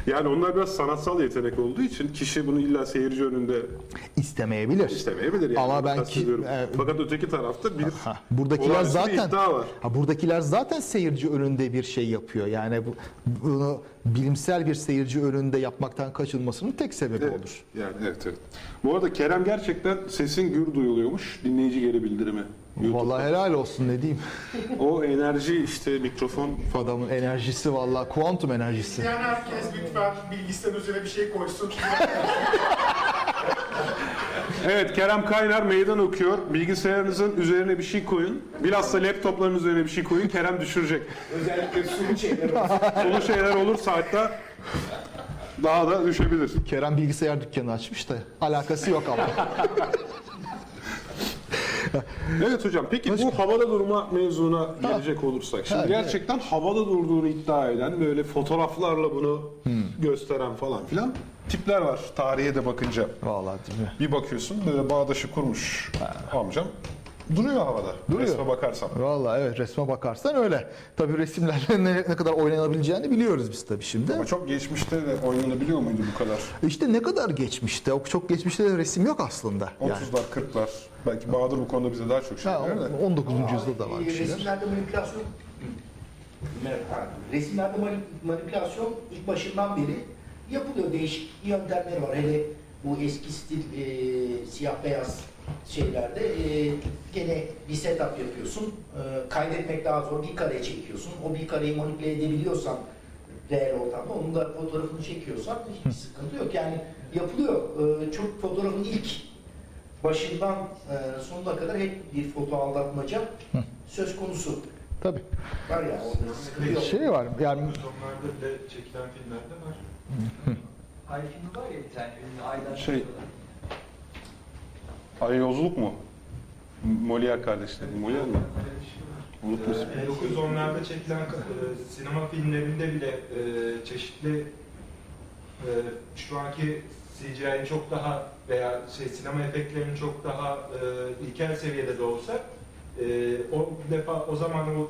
Speaker 1: Yani onlar biraz sanatsal yetenek olduğu için kişi bunu illa seyirci önünde
Speaker 2: İstemeyebilir.
Speaker 1: istemeyebilir. Yani.
Speaker 2: Ama ben ki- e,
Speaker 1: Fakat öteki tarafta bir
Speaker 2: Ha, buradakiler
Speaker 1: bir
Speaker 2: zaten
Speaker 1: iddia var.
Speaker 2: Ha, buradakiler zaten seyirci önünde bir şey yapıyor. Yani bu, bunu bilimsel bir seyirci önünde yapmaktan kaçınmasının tek sebebi
Speaker 1: Evet.
Speaker 2: olur.
Speaker 1: Yani evet evet. Bu arada Kerem gerçekten sesin gür duyuluyormuş. Dinleyici geri bildirimi. YouTube'da.
Speaker 2: Vallahi helal olsun ne diyeyim. <laughs>
Speaker 1: O enerji işte mikrofon
Speaker 2: Adamın enerjisi vallahi kuantum enerjisi.
Speaker 8: Yani herkes lütfen bilgisayar üzerine bir şey koysun. <laughs>
Speaker 1: Evet Kerem Kaynar meydan okuyor. Bilgisayarınızın üzerine bir şey koyun. Bilhassa laptopların üzerine bir şey koyun. Kerem düşürecek.
Speaker 7: Özellikle sulu şeyler olsun. <laughs>
Speaker 1: Solu şeyler olursa hatta daha da düşebilir.
Speaker 2: Kerem bilgisayar dükkanı açmış da alakası yok ama. <laughs>
Speaker 1: Evet hocam peki bu havada durma mevzuna gelecek olursak. Şimdi
Speaker 2: Ha,
Speaker 1: gerçekten havada durduğunu iddia eden böyle fotoğraflarla bunu gösteren falan filan tipler var tarihe de bakınca.
Speaker 2: Vallahi değil mi?
Speaker 1: Bir bakıyorsun böyle bağdaşı kurmuş amcam. Duruyor havada.
Speaker 2: Duruyor.
Speaker 1: Resme bakarsan.
Speaker 2: Vallahi evet resme bakarsan öyle. Tabii resimlerle <laughs> ne, ne kadar oynanabileceğini biliyoruz biz tabii şimdi.
Speaker 1: Ama çok geçmişte de oynanabiliyor muydu bu kadar?
Speaker 2: İşte ne kadar geçmişte, o çok geçmişte de resim yok aslında. Yani.
Speaker 1: 30'lar, 40'lar. Belki Bahadır bu konuda bize daha çok şey
Speaker 2: Ha,
Speaker 1: bilir de.
Speaker 2: 19. yüzyılda da var bir
Speaker 7: Ee,
Speaker 2: şeyler.
Speaker 7: Resimlerde manipülasyon. Resimlerde mani- manipülasyon ilk başından beri yapılıyor. Değişik yöntemleri var. Hele bu eski stil e, siyah beyaz şeylerde e, gene bir setup yapıyorsun. E, kaydetmek daha zor. Bir kare çekiyorsun. O bir kareyi manipüle edebiliyorsan reel ortamda onun da fotoğrafını çekiyorsan hiç sıkıntı yok. Yani yapılıyor. E, çok fotoğrafın ilk başından e, sonuna kadar hep bir foto aldatmaca söz konusu.
Speaker 2: Tabii.
Speaker 7: Var ya orada sıkıntı yok.
Speaker 2: Şey var yani
Speaker 4: Sonlarda bile çekilen filmlerde var.
Speaker 5: Ay filmi var ya bir tane ünlü aydan
Speaker 1: Şey-. Ay yolculuk mu? Molière kardeşleri. Molière mi? Unutmuşum.
Speaker 4: Ee, 1910'larda çekilen e, sinema filmlerinde bile e, çeşitli e, şu anki CGI'nin çok daha veya şey sinema efektlerinin çok daha e, ilkel seviyede de olsa e, o defa o zaman o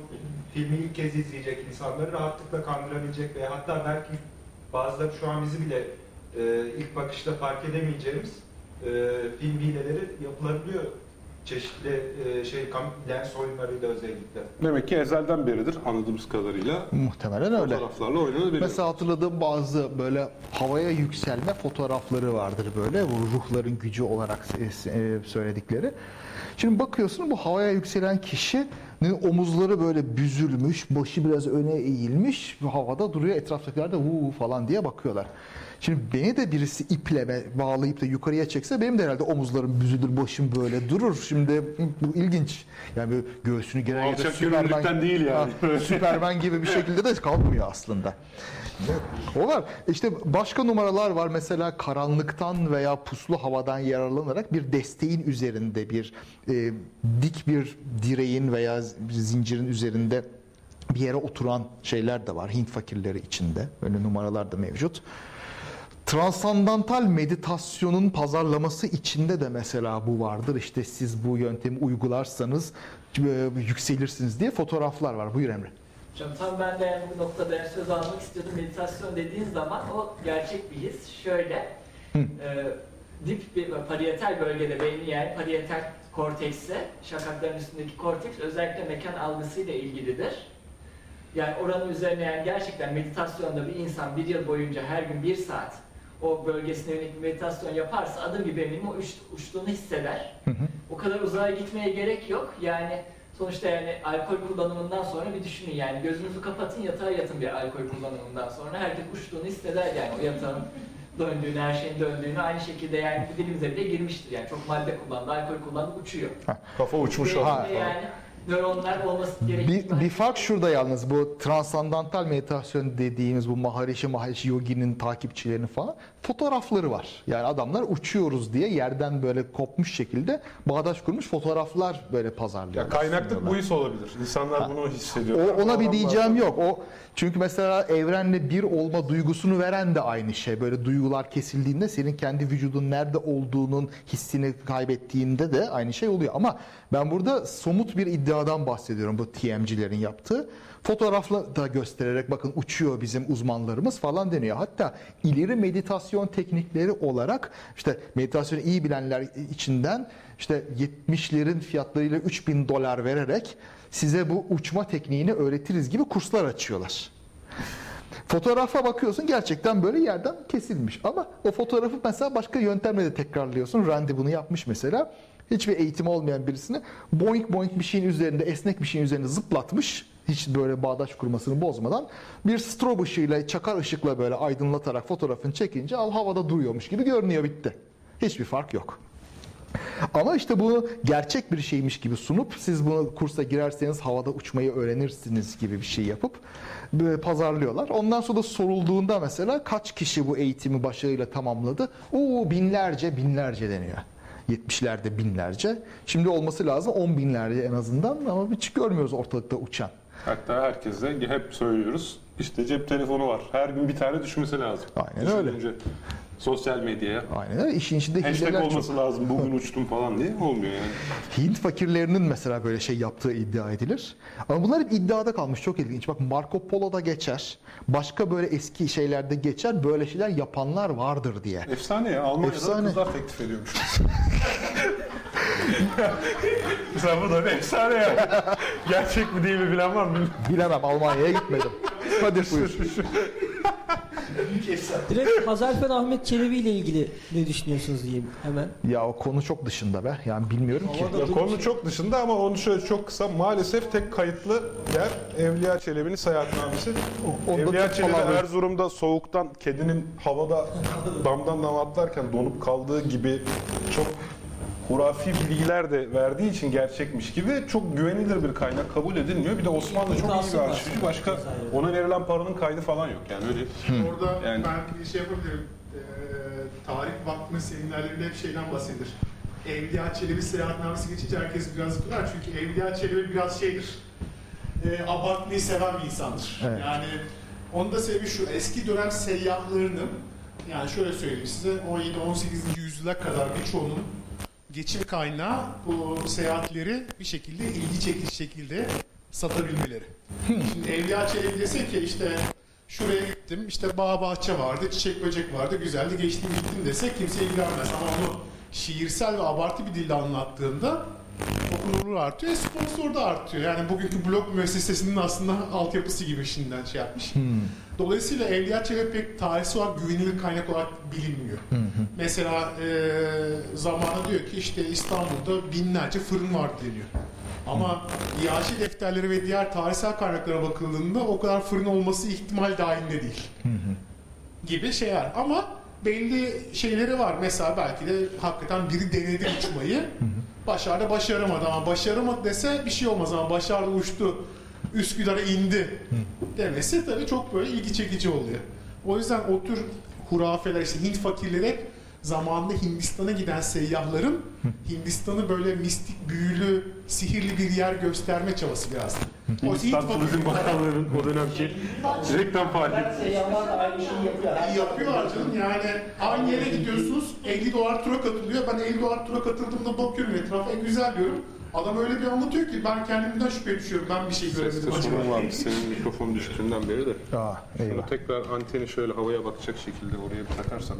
Speaker 4: filmi ilk kez izleyecek insanları rahatlıkla kandırabilecek veya hatta belki bazıları şu an bizi bile e, ilk bakışta fark edemeyeceğimiz film hileleri yapılabiliyor çeşitli e, şey kam lens oyunlarıyla özellikle.
Speaker 1: Demek ki ezelden beridir anladığımız kadarıyla
Speaker 2: muhtemelen öyle.
Speaker 1: fotoğraflarla oynanabilir.
Speaker 2: Mesela hatırladığım bazı böyle havaya yükselme fotoğrafları vardır böyle bu ruhların gücü olarak e, söyledikleri. Şimdi bakıyorsun bu havaya yükselen kişinin omuzları böyle büzülmüş, başı biraz öne eğilmiş, havada duruyor. Etraftakiler de vuu falan diye bakıyorlar. Şimdi beni de birisi iple bağlayıp da yukarıya çekse benim de herhalde omuzlarım büzülür, başım böyle durur. Şimdi bu ilginç. Yani böyle göğsünü gere
Speaker 1: alçak gönüllülükten değil yani.
Speaker 2: Ha, <laughs> Süpermen gibi bir şekilde de kalkmıyor aslında. O var. İşte başka numaralar var. Mesela karanlıktan veya puslu havadan yararlanarak bir desteğin üzerinde bir e, dik bir direğin veya bir zincirin üzerinde bir yere oturan şeyler de var. Hint fakirleri içinde. Böyle numaralar da mevcut. Transandantal meditasyonun pazarlaması içinde de mesela bu vardır. İşte siz bu yöntemi uygularsanız e, yükselirsiniz diye fotoğraflar var. Buyur Emre.
Speaker 5: Hocam tam ben de bu noktada yani söz almak istiyordum. Meditasyon dediğin zaman o gerçek bir his. Şöyle, e, dip bir parietal bölgede beynin yani parietal kortekse, şakakların üstündeki korteks özellikle mekan algısıyla ilgilidir. Yani oranın üzerine yani gerçekten meditasyonda bir insan bir yıl boyunca her gün bir saat o bölgesine yönelik meditasyon yaparsa adım gibi eminim o uç, uçtuğunu hisseder. O kadar uzağa gitmeye gerek yok. Yani sonuçta yani alkol kullanımından sonra bir düşünün yani gözünüzü kapatın yatağa yatın bir alkol kullanımından sonra herkes uçtuğunu hisseder yani o yatağın döndüğünü, her şeyin döndüğünü aynı şekilde yani dilimize bile girmiştir yani çok madde kullandı, alkol kullandı uçuyor.
Speaker 1: Kafa uçmuş aslında.
Speaker 5: yani nöronlar olması gerektiği
Speaker 2: Bir, bir fark şurada yalnız bu transandantal meditasyon dediğimiz bu Maharishi Mahesh Yogi'nin takipçilerinin falan fotoğrafları var. Yani adamlar uçuyoruz diye yerden böyle kopmuş şekilde bağdaş kurmuş fotoğraflar böyle pazarlıyor.
Speaker 1: Ya kaynaklık bu his olabilir. İnsanlar bunu hissediyor.
Speaker 2: O, ona bir diyeceğim yok. O çünkü mesela evrenle bir olma duygusunu veren de aynı şey. Böyle duygular kesildiğinde senin kendi vücudun nerede olduğunun hissini kaybettiğinde de aynı şey oluyor. Ama ben burada somut bir iddia iddiadan bahsediyorum bu TMC'lerin yaptığı. Fotoğrafla da göstererek bakın uçuyor bizim uzmanlarımız falan deniyor. Hatta ileri meditasyon teknikleri olarak işte meditasyonu iyi bilenler içinden işte 70'lerin fiyatlarıyla 3000 dolar vererek size bu uçma tekniğini öğretiriz gibi kurslar açıyorlar. Fotoğrafa bakıyorsun gerçekten böyle yerden kesilmiş. Ama o fotoğrafı mesela başka yöntemle de tekrarlıyorsun. Randy bunu yapmış mesela. Hiçbir eğitimi olmayan birisini boink boink bir şeyin üzerinde, esnek bir şeyin üzerinde zıplatmış. Hiç böyle bağdaş kurmasını bozmadan. Bir strobe ışığıyla, çakar ışıkla böyle aydınlatarak fotoğrafını çekince al havada duruyormuş gibi görünüyor bitti. Hiçbir fark yok. Ama işte bunu gerçek bir şeymiş gibi sunup siz bunu kursa girerseniz havada uçmayı öğrenirsiniz gibi bir şey yapıp böyle pazarlıyorlar. Ondan sonra da sorulduğunda mesela kaç kişi bu eğitimi başarıyla tamamladı? Oo binlerce binlerce deniyor. 70'lerde binlerce. Şimdi olması lazım 10 binlerce en azından ama hiç görmüyoruz ortalıkta uçan.
Speaker 1: Hatta herkese hep söylüyoruz. İşte cep telefonu var. Her gün bir tane düşmesi lazım.
Speaker 2: Aynen öyle.
Speaker 1: Düşününce Sosyal medyaya.
Speaker 2: Aynen öyle. İşin içinde
Speaker 1: Hashtag
Speaker 2: hileler çok.
Speaker 1: olması lazım. Bugün uçtum falan diye olmuyor yani.
Speaker 2: Hint fakirlerinin mesela böyle şey yaptığı iddia edilir. Ama bunlar hep iddiada kalmış. Çok ilginç. Bak Marco Polo'da geçer. Başka böyle eski şeylerde geçer. Böyle şeyler yapanlar vardır diye.
Speaker 1: Efsane ya. Almanya'da
Speaker 2: Efsane.
Speaker 1: kızlar teklif ediyormuş. <laughs> <laughs> Mesela bu da bir efsane ya. Gerçek mi değil mi bilen var mı?
Speaker 2: Bilemem Almanya'ya gitmedim. Hadi buyur.
Speaker 7: Büyük efsane.
Speaker 5: Direkt Hazarfen Ahmet Çelebi ile ilgili ne düşünüyorsunuz diyeyim hemen.
Speaker 2: Ya o konu çok dışında be. Yani bilmiyorum ki.
Speaker 5: Havada
Speaker 1: Ya
Speaker 5: durmuş.
Speaker 1: konu çok dışında ama onu şöyle çok kısa. Maalesef tek kayıtlı yer Evliya Çelebi'nin seyahatnamesi.
Speaker 2: onda
Speaker 1: Evliya Çelebi. Erzurum'da soğuktan kedinin havada damdan dama atlarken donup kaldığı gibi çok hurafi bilgiler de verdiği için gerçekmiş gibi çok güvenilir bir kaynak kabul edilmiyor. Bir de Osmanlı çok iyi bir arşivci. Başka ona verilen paranın kaydı falan yok. Yani öyle
Speaker 8: Orada
Speaker 1: Yani-
Speaker 8: ben bir şey yapabilirim. Ee, tarih Vakfı'nın seminerlerinde hep şeyden bahsedilir. Evliya Çelebi seyahatnamesi geçince herkes biraz güler çünkü Evliya Çelebi biraz şeydir. E, abartmayı seven bir insandır.
Speaker 2: Evet.
Speaker 8: Yani onun da sebebi şu eski dönem seyyahlarının yani şöyle söyleyeyim size 17-18. yüzyıla kadar birçoğunun geçim kaynağı bu seyahatleri bir şekilde ilgi çekici şekilde satabilmeleri. Şimdi Evliya Çelebi dese ki işte şuraya gittim işte bağ bahçe vardı, çiçek böcek vardı, güzeldi geçtim gittim dese kimse ilgilenmez. Ama onu şiirsel ve abartı bir dille anlattığında okunurluğu artıyor, sponsor da artıyor. Yani bugünkü blog müessesesinin aslında altyapısı gibi şimdiden şey yapmış. Dolayısıyla Evliya Çelebi pek tarihsel olarak güvenilir kaynak olarak bilinmiyor. Mesela e, zamanında diyor ki işte İstanbul'da binlerce fırın var deniyor. Ama iaşe defterleri ve diğer tarihsel kaynaklara bakıldığında o kadar fırın olması ihtimal dahilinde değil. Gibi şeyler. Ama belli şeyleri var. Mesela belki de hakikaten biri denedi uçmayı. Başardı başaramadı ama başaramadı dese bir şey olmaz ama başardı uçtu. Üsküdar'a indi demesi tabii çok böyle ilgi çekici oluyor. O yüzden o tür hurafeler işte Hint fakirleri hep zamanında Hindistan'a giden seyyahların Hindistan'ı böyle mistik, büyülü, sihirli bir yer gösterme çabası biraz. O
Speaker 1: Hindistan Turizm Bakanlığı'nın o dönemki reklam faaliyeti.
Speaker 7: Yapıyor.
Speaker 8: Canım yani aynı yere gidiyorsunuz 50 dolar tura katılıyor ben 50 dolar tura katıldığımda bakıyorum etrafa en güzel diyorum adam öyle bir anlatıyor ki ben kendimden şüphe düşüyorum ben bir şey göremedim
Speaker 1: Seste
Speaker 8: acaba.
Speaker 1: sorun varmış senin mikrofon düştüğünden beri de.
Speaker 2: Aa, eyvah.
Speaker 1: Şunu tekrar anteni şöyle havaya bakacak şekilde oraya bir takarsan.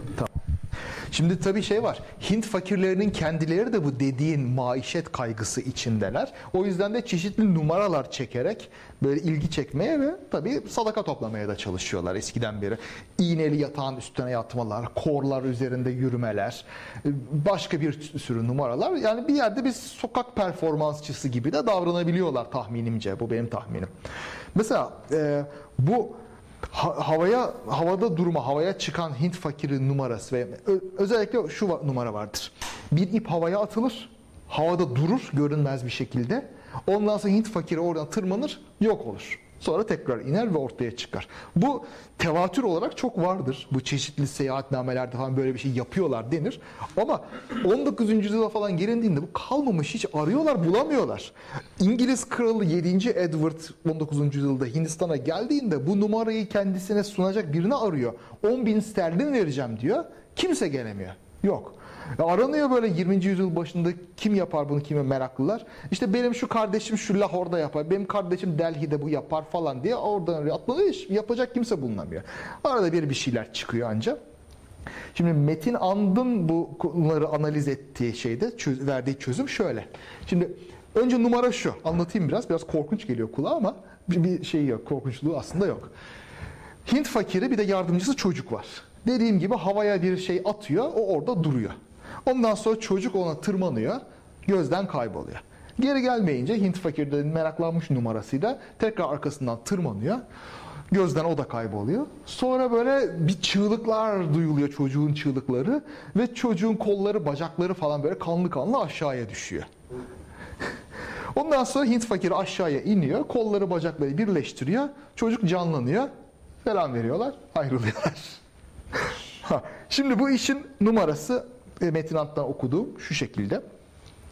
Speaker 2: Şimdi tabii şey var. Hint fakirlerinin kendileri de bu dediğin maişet kaygısı içindeler. O yüzden de çeşitli numaralar çekerek böyle ilgi çekmeye ve tabii sadaka toplamaya da çalışıyorlar eskiden beri. İğneli yatağın üstüne yatmalar, korlar üzerinde yürümeler, başka bir sürü numaralar. Yani bir yerde bir sokak performansçısı gibi de davranabiliyorlar tahminimce. Bu benim tahminim. Mesela e, bu Ha- havaya havada durma, havaya çıkan Hint fakiri numarası ve özellikle şu numara vardır. Bir ip havaya atılır, havada durur görünmez bir şekilde. Ondan sonra Hint fakiri oradan tırmanır, yok olur. Sonra tekrar iner ve ortaya çıkar. Bu tevatür olarak çok vardır. Bu çeşitli seyahatnamelerde falan böyle bir şey yapıyorlar denir. Ama 19. yüzyıla falan gelindiğinde bu kalmamış hiç arıyorlar bulamıyorlar. İngiliz kralı 7. Edward 19. yüzyılda Hindistan'a geldiğinde bu numarayı kendisine sunacak birini arıyor. 10 bin sterlin vereceğim diyor. Kimse gelemiyor. Yok. Aranıyor böyle 20. yüzyıl başında kim yapar bunu kime meraklılar. İşte benim şu kardeşim şu Lahor'da yapar, benim kardeşim Delhi'de bu yapar falan diye oradan oraya atlanıyor. Hiç yapacak kimse bulunamıyor. Arada bir bir şeyler çıkıyor ancak. Şimdi Metin And'ın bu konuları analiz ettiği şeyde çöz- verdiği çözüm şöyle. Şimdi önce numara şu. Anlatayım biraz. Biraz korkunç geliyor kulağa ama bir, bir şey yok. Korkunçluğu aslında yok. Hint fakiri bir de yardımcısı çocuk var. Dediğim gibi havaya bir şey atıyor, o orada duruyor. Ondan sonra çocuk ona tırmanıyor, gözden kayboluyor. Geri gelmeyince Hint fakiri de meraklanmış numarasıyla tekrar arkasından tırmanıyor. Gözden o da kayboluyor. Sonra böyle bir çığlıklar duyuluyor çocuğun çığlıkları ve çocuğun kolları, bacakları falan böyle kanlı kanlı aşağıya düşüyor. <laughs> Ondan sonra Hint fakiri aşağıya iniyor, kolları bacakları birleştiriyor, çocuk canlanıyor, selam veriyorlar, ayrılıyorlar. <laughs> Şimdi bu işin numarası Metin Ant'tan okuduğum şu şekilde.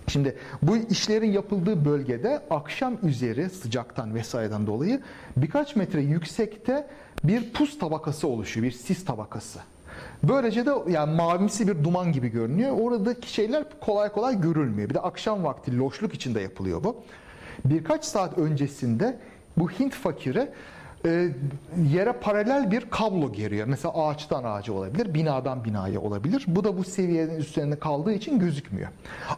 Speaker 2: Şimdi bu işlerin yapıldığı bölgede akşam üzeri sıcaktan vesaireden dolayı birkaç metre yüksekte bir pus tabakası oluşuyor, bir sis tabakası. Böylece de yani mavimsi bir duman gibi görünüyor. Oradaki şeyler kolay kolay görülmüyor. Bir de akşam vakti loşluk içinde yapılıyor bu. Birkaç saat öncesinde bu Hint fakiri e, yere paralel bir kablo geriyor. Mesela ağaçtan ağaca olabilir, binadan binaya olabilir. Bu da bu seviyenin üstlerinde kaldığı için gözükmüyor.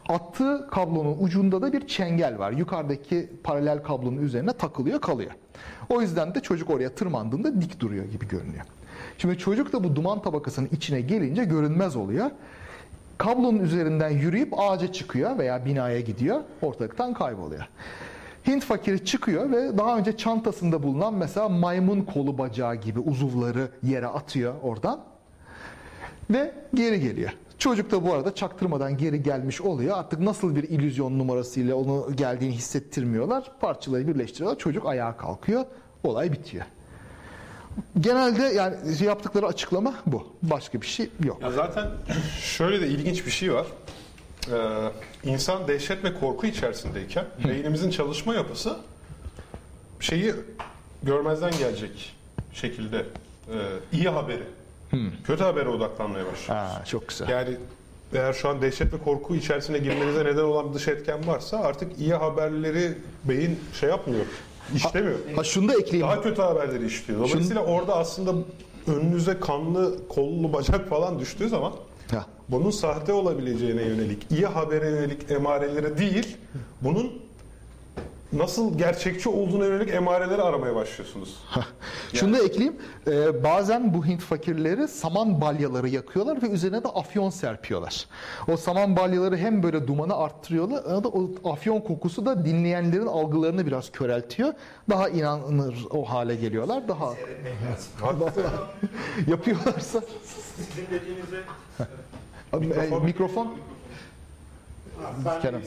Speaker 2: Attığı kablonun ucunda da bir çengel var. Yukarıdaki paralel kablonun üzerine takılıyor, kalıyor. O yüzden de çocuk oraya tırmandığında dik duruyor gibi görünüyor. Şimdi çocuk da bu duman tabakasının içine gelince görünmez oluyor. Kablonun üzerinden yürüyüp ağaca çıkıyor veya binaya gidiyor, ortalıktan kayboluyor. Hint fakiri çıkıyor ve daha önce çantasında bulunan mesela maymun kolu bacağı gibi uzuvları yere atıyor oradan ve geri geliyor. Çocuk da bu arada çaktırmadan geri gelmiş oluyor. Artık nasıl bir illüzyon numarasıyla onu geldiğini hissettirmiyorlar. Parçaları birleştiriyorlar. Çocuk ayağa kalkıyor. Olay bitiyor. Genelde yani yaptıkları açıklama bu. Başka bir şey yok.
Speaker 1: Ya zaten şöyle de ilginç bir şey var. Ee, insan dehşet ve korku içerisindeyken beynimizin çalışma yapısı şeyi görmezden gelecek şekilde e, iyi haberi, kötü habere odaklanmaya başlıyor.
Speaker 2: Ha, çok güzel.
Speaker 1: Yani eğer şu an dehşet ve korku içerisine girmenize neden olan dış etken varsa artık iyi haberleri beyin şey yapmıyor, işlemiyor.
Speaker 2: Ha şunu da ekleyeyim.
Speaker 1: Daha kötü haberleri işliyor. Dolayısıyla orada aslında önünüze kanlı, kollu bacak falan düştüğü zaman
Speaker 2: Ha.
Speaker 1: bunun sahte olabileceğine yönelik, iyi habere yönelik emareleri değil, bunun nasıl gerçekçi olduğuna yönelik emareleri aramaya başlıyorsunuz. <laughs>
Speaker 2: Şunu da ekleyeyim. Ee, bazen bu Hint fakirleri saman balyaları yakıyorlar ve üzerine de afyon serpiyorlar. O saman balyaları hem böyle dumanı arttırıyorlar ama da o afyon kokusu da dinleyenlerin algılarını biraz köreltiyor. Daha inanılır o hale geliyorlar. Daha <laughs> yapıyorlarsa
Speaker 4: Sizin dediğinizde
Speaker 2: Abi, e, mikrofon Kerem.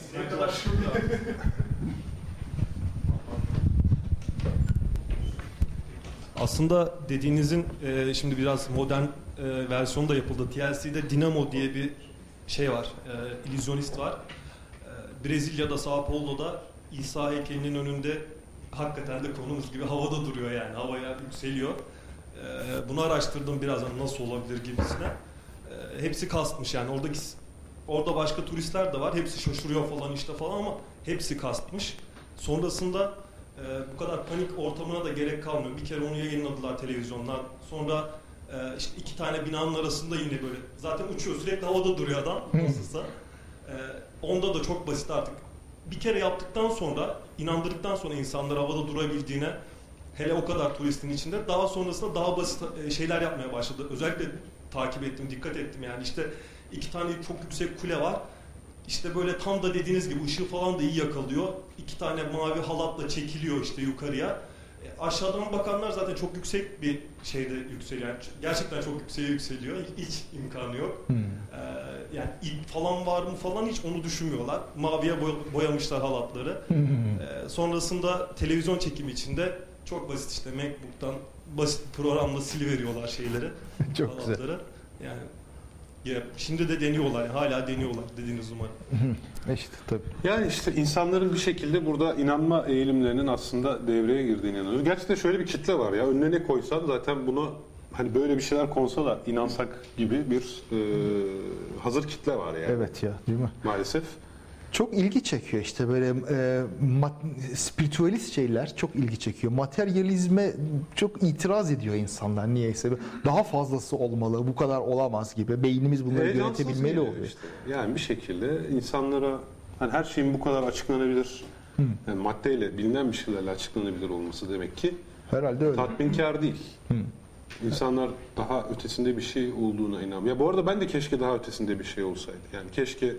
Speaker 9: Aslında dediğinizin e, şimdi biraz modern e, versiyonu da yapıldı. TLC'de Dinamo diye bir şey var, e, illüzyonist var. E, Brezilya'da, Sao Paulo'da İsa heykelinin önünde hakikaten de konumuz gibi havada duruyor yani. Havaya yükseliyor. E, bunu araştırdım biraz hani nasıl olabilir gibisine. E, hepsi kastmış yani oradaki orada başka turistler de var. Hepsi şaşırıyor falan işte falan ama hepsi kastmış. Sonrasında e, bu kadar panik ortamına da gerek kalmıyor. Bir kere onu yayınladılar televizyondan. Sonra e, işte iki tane binanın arasında yine böyle zaten uçuyor sürekli havada duruyor adam nasılsa. E, onda da çok basit artık. Bir kere yaptıktan sonra inandırdıktan sonra insanlar havada durabildiğine hele o kadar turistin içinde daha sonrasında daha basit e, şeyler yapmaya başladı. Özellikle takip ettim, dikkat ettim yani işte iki tane çok yüksek kule var. İşte böyle tam da dediğiniz gibi ışığı falan da iyi yakalıyor. İki tane mavi halatla çekiliyor işte yukarıya. E, aşağıdan bakanlar zaten çok yüksek bir şeyde yükseliyor. Yani gerçekten çok yükseğe yükseliyor. Hiç imkanı yok.
Speaker 2: Hmm.
Speaker 9: Ee, yani ip falan var mı falan hiç onu düşünmüyorlar. Maviye boy- boyamışlar halatları. Ee, sonrasında televizyon çekimi içinde çok basit işte Macbook'tan basit programla siliveriyorlar şeyleri. <laughs>
Speaker 2: Çok güzel.
Speaker 9: halatları. Yani ya şimdi de deniyorlar. Hala deniyorlar dediğiniz umarım. <laughs>
Speaker 2: İşte tabii.
Speaker 1: Yani işte insanların bir şekilde burada inanma eğilimlerinin aslında devreye girdiğine inanıyoruz. Gerçekten şöyle bir kitle var ya. Önüne ne koysan zaten bunu hani böyle bir şeyler konsa da inansak gibi bir e, hazır kitle var yani
Speaker 2: Evet ya değil mi?
Speaker 1: maalesef.
Speaker 2: Çok ilgi çekiyor işte böyle e, mat, spiritüalist şeyler çok ilgi çekiyor. Materyalizme çok itiraz ediyor insanlar niyeyse. Daha fazlası olmalı, bu kadar olamaz gibi. Beynimiz bunları
Speaker 1: Heyecansız
Speaker 2: yönetebilmeli oluyor.
Speaker 1: işte. Yani bir şekilde insanlara hani her şeyin bu kadar açıklanabilir, yani maddeyle bilinen bir şeylerle açıklanabilir olması demek ki
Speaker 2: Herhalde öyle.
Speaker 1: tatminkar değil. İnsanlar daha ötesinde bir şey olduğuna inanıyor. Ya bu arada ben de keşke daha ötesinde bir şey olsaydı. Yani keşke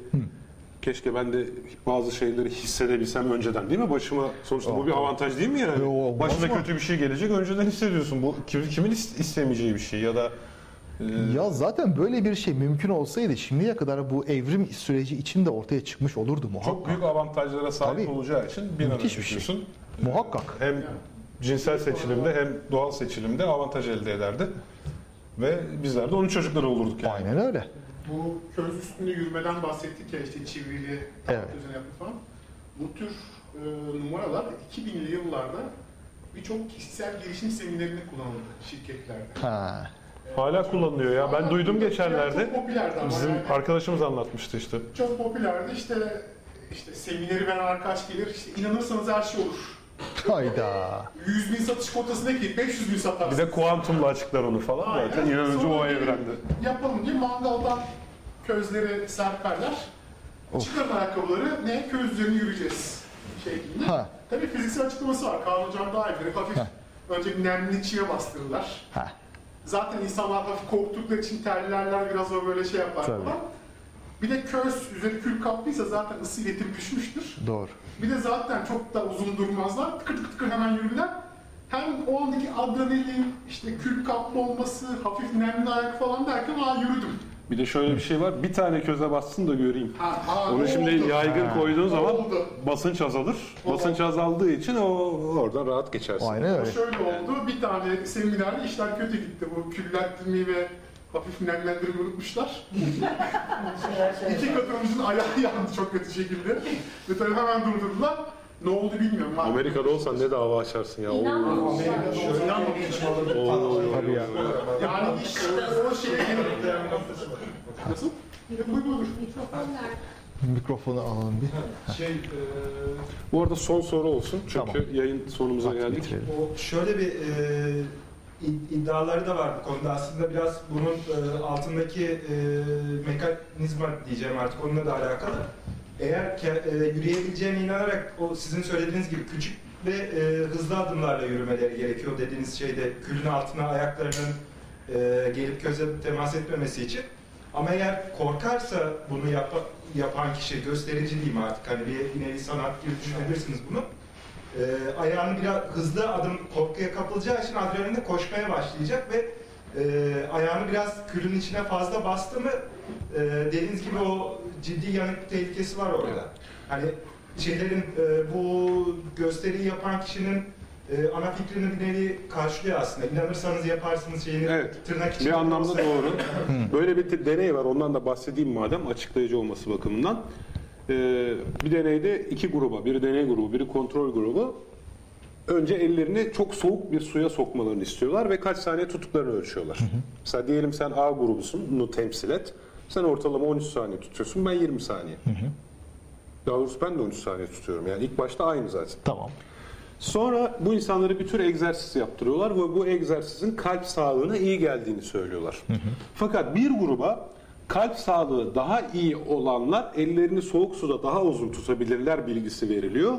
Speaker 1: keşke ben de bazı şeyleri hissedebilsem önceden değil mi? Başıma sonuçta bu bir avantaj değil mi yani?
Speaker 2: Yo, olmaz
Speaker 1: Başına
Speaker 2: mı?
Speaker 1: kötü bir şey gelecek önceden hissediyorsun. Bu kim- kimin is- istemeyeceği bir şey ya da e,
Speaker 2: Ya zaten böyle bir şey mümkün olsaydı şimdiye kadar bu evrim süreci içinde ortaya çıkmış olurdu muhakkak.
Speaker 1: çok büyük avantajlara sahip
Speaker 2: Tabii.
Speaker 1: olacağı için bir an
Speaker 2: Müthiş bir şey.
Speaker 1: diyorsun.
Speaker 2: Muhakkak.
Speaker 1: Hem cinsel seçilimde hem doğal seçilimde avantaj elde ederdi. Ve bizler de onun çocukları olurduk yani.
Speaker 2: Aynen öyle.
Speaker 8: Bu köz üstünde yürümeden bahsettik ya işte çivrili,
Speaker 2: Evet.
Speaker 8: üzerine yapı falan. Bu tür e, numaralar 2000'li yıllarda birçok kişisel gelişim seminerinde kullanıldı şirketlerde.
Speaker 2: Ha.
Speaker 1: Hala kullanılıyor ya. Ben duydum geçenlerde.
Speaker 8: Çok popülerdi ama
Speaker 1: Bizim
Speaker 8: yani.
Speaker 1: arkadaşımız anlatmıştı işte.
Speaker 8: Çok popülerdi işte işte semineri veren arkadaş gelir işte inanırsanız her şey olur.
Speaker 2: Hayda.
Speaker 8: 100 bin satış kotasına ki 500 bin
Speaker 1: Bir
Speaker 8: satarsın.
Speaker 1: de kuantumla açıklar onu falan.
Speaker 8: Aynen.
Speaker 1: Zaten inanınca
Speaker 8: Sonra
Speaker 1: o
Speaker 8: bir
Speaker 1: evrende.
Speaker 8: Yapalım diye mangaldan közleri serperler. Çıkarın ayakkabıları ne köz üzerine yürüyeceğiz şeklinde.
Speaker 2: Ha.
Speaker 8: Tabii fiziksel açıklaması var. Kaan Hocam daha iyi. Hafif önce bir nemli çiğe bastırırlar.
Speaker 2: Ha.
Speaker 8: Zaten insanlar hafif korktukları için terlerler biraz o böyle şey yapar
Speaker 2: Tabii.
Speaker 8: falan. Bir de köz üzeri kül kaplıysa zaten ısı iletim pişmiştir.
Speaker 2: Doğru.
Speaker 8: Bir de zaten çok da uzun durmazlar. Tıkır tıkır tıkır hemen yürürler. Hem o andaki adrenalin, işte kül kaplı olması, hafif nemli ayak falan derken aa yürüdüm.
Speaker 1: Bir de şöyle bir şey var. Bir tane köze bassın da göreyim.
Speaker 8: Ha, aa,
Speaker 1: Onu şimdi
Speaker 8: oldu.
Speaker 1: yaygın koyduğun zaman
Speaker 8: Oldu.
Speaker 1: basınç azalır.
Speaker 8: Oldu.
Speaker 1: Basınç azaldığı için o oradan rahat geçersin.
Speaker 2: Aynen öyle.
Speaker 8: şöyle oldu. Bir tane seminerde işler kötü gitti. Bu küllendirmeyi ve hafif nemlendirmeyi unutmuşlar. <laughs> İki katılımcının ayağı yandı çok kötü şekilde. Ve tabii hemen durdurdular. Ne oldu bilmiyorum. Ben-
Speaker 1: Amerika'da olsan ne dava açarsın ya. Oo.
Speaker 6: İnanmamışlar.
Speaker 2: Tabii ya.
Speaker 8: Yani iş o şeye gelip... Nasıl? Buyur?
Speaker 2: Mikrofonu alalım bir.
Speaker 4: Şey, e,
Speaker 1: Bu arada son soru olsun. Çünkü
Speaker 2: Tamam.
Speaker 1: yayın sonumuza
Speaker 2: Bak,
Speaker 1: geldik.
Speaker 4: o şöyle bir e, iddiaları da var bu konuda. Aslında biraz bunun e, altındaki e, mekanizma diyeceğim artık onunla da alakalı. Eğer e, yürüyebileceğine inanarak o sizin söylediğiniz gibi küçük ve e, hızlı adımlarla yürümeleri gerekiyor dediğiniz şeyde külün altına ayaklarının e, gelip göze temas etmemesi için. Ama eğer korkarsa bunu yap- yapan kişi gösterici diyeyim artık hani bir nevi sanat gibi düşünebilirsiniz bunu. Ee, ayağını biraz hızlı adım korkuya kapılacağı için adrenalin de koşmaya başlayacak ve e, ayağını biraz külün içine fazla bastı mı e, dediğiniz gibi o ciddi yanık tehlikesi var orada. Hani şeylerin e, bu gösteriyi yapan kişinin e, ana fikrini bir nevi karşılıyor aslında. İnanırsanız yaparsınız şeyini
Speaker 1: Evet.
Speaker 4: tırnak içinde.
Speaker 1: Bir anlamda
Speaker 4: olsa-
Speaker 1: doğru. <laughs> Böyle bir deney var. Ondan da bahsedeyim madem açıklayıcı olması bakımından. Ee, bir deneyde iki gruba, biri deney grubu, biri kontrol grubu önce ellerini çok soğuk bir suya sokmalarını istiyorlar ve kaç saniye tuttuklarını ölçüyorlar. Mesela diyelim sen A grubusun, bunu temsil et. Sen ortalama 13 saniye tutuyorsun, ben 20 saniye. Daha doğrusu ben de 13 saniye tutuyorum. Yani ilk başta aynı zaten.
Speaker 2: Tamam.
Speaker 1: Sonra bu insanlara bir tür egzersiz yaptırıyorlar ve bu egzersizin kalp sağlığına iyi geldiğini söylüyorlar. Fakat bir gruba kalp sağlığı daha iyi olanlar ellerini soğuk suda daha uzun tutabilirler bilgisi veriliyor.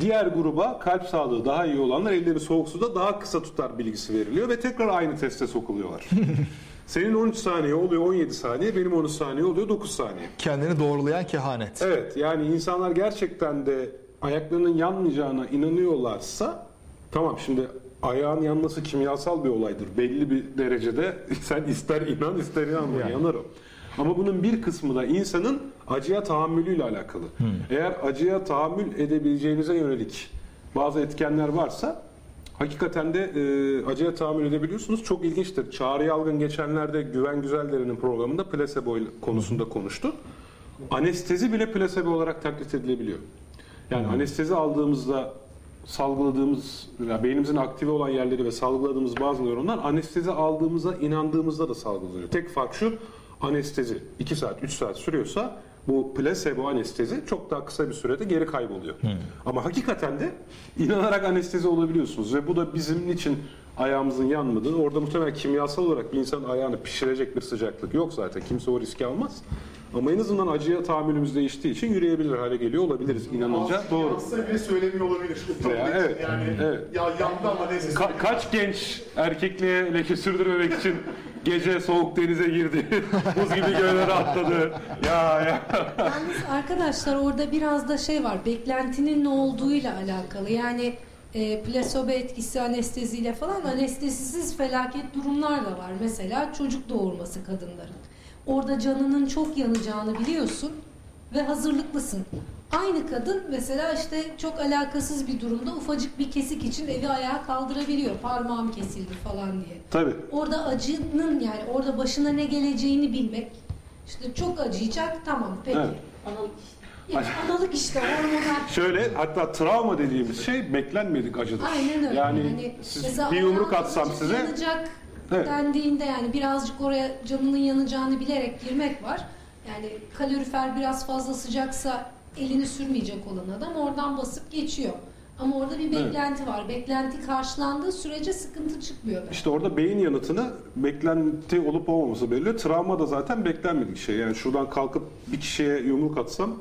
Speaker 1: Diğer gruba kalp sağlığı daha iyi olanlar ellerini soğuk suda daha kısa tutar bilgisi veriliyor ve tekrar aynı teste sokuluyorlar. <laughs> Senin 13 saniye oluyor 17 saniye, benim 13 saniye oluyor 9 saniye.
Speaker 2: Kendini doğrulayan kehanet.
Speaker 1: Evet yani insanlar gerçekten de ayaklarının yanmayacağına inanıyorlarsa tamam şimdi ayağın yanması kimyasal bir olaydır. Belli bir derecede <laughs> sen ister inan ister inanma
Speaker 2: Yani.
Speaker 1: yanar o. Ama bunun bir kısmı da insanın acıya tahammülüyle alakalı. Eğer acıya tahammül edebileceğinize yönelik bazı etkenler varsa hakikaten de e, acıya tahammül edebiliyorsunuz. Çok ilginçtir. Çağrı Yalgın geçenlerde Güven Güzeldere'nin programında plasebo konusunda konuştu. Anestezi bile plasebo olarak taklit edilebiliyor. Yani anestezi aldığımızda salgıladığımız, yani beynimizin aktive olan yerleri ve salgıladığımız bazı nöronlar anestezi aldığımıza inandığımızda da salgılanıyor. Tek fark şu, anestezi 2 saat, 3 saat sürüyorsa bu plasebo anestezi çok daha kısa bir sürede geri kayboluyor. Ama hakikaten de inanarak anestezi olabiliyorsunuz ve bu da bizim için ayağımızın yanmadığı, orada muhtemelen kimyasal olarak bir insan ayağını pişirecek bir sıcaklık yok zaten. Kimse o riski almaz. Ama en azından acıya tahammülümüz değiştiği için yürüyebilir hale geliyor olabiliriz inanınca. Doğru.
Speaker 8: Yansa bile söylemiyor olabilir.
Speaker 1: Veya evet,
Speaker 8: Yani
Speaker 1: evet.
Speaker 8: ya yandı ama neyse.
Speaker 1: Ka- kaç genç erkekliğe leke sürdürmemek için gece soğuk denize girdi, <laughs> buz gibi göllere atladı. Ya ya.
Speaker 3: Yalnız arkadaşlar orada biraz da şey var. Beklentinin ne olduğuyla alakalı. Yani e, plasebo etkisi anesteziyle falan anestezisiz felaket durumlar da var. Mesela çocuk doğurması kadınların. Orada canının çok yanacağını biliyorsun ve hazırlıklısın. Aynı kadın mesela işte çok alakasız bir durumda ufacık bir kesik için evi ayağa kaldırabiliyor. Parmağım kesildi falan diye.
Speaker 1: Tabii.
Speaker 3: Orada acının yani orada başına ne geleceğini bilmek. İşte çok acıyacak tamam peki.
Speaker 1: Evet.
Speaker 3: Yani analık işte hormonal.
Speaker 1: Şöyle hatta travma dediğimiz şey beklenmedik acıdır.
Speaker 3: Aynen öyle.
Speaker 1: Yani siz
Speaker 3: mesela
Speaker 1: bir yumruk atsam size
Speaker 3: yanacak
Speaker 1: Evet.
Speaker 3: dendiğinde yani birazcık oraya canının yanacağını bilerek girmek var. Yani kalorifer biraz fazla sıcaksa elini sürmeyecek olan adam oradan basıp geçiyor. Ama orada bir
Speaker 1: Evet.
Speaker 3: beklenti var. Beklenti karşılandığı sürece sıkıntı çıkmıyor.
Speaker 1: işte orada beyin yanıtını beklenti olup olmaması belli. Travma da zaten beklenmedik şey. Yani şuradan kalkıp bir kişiye yumruk atsam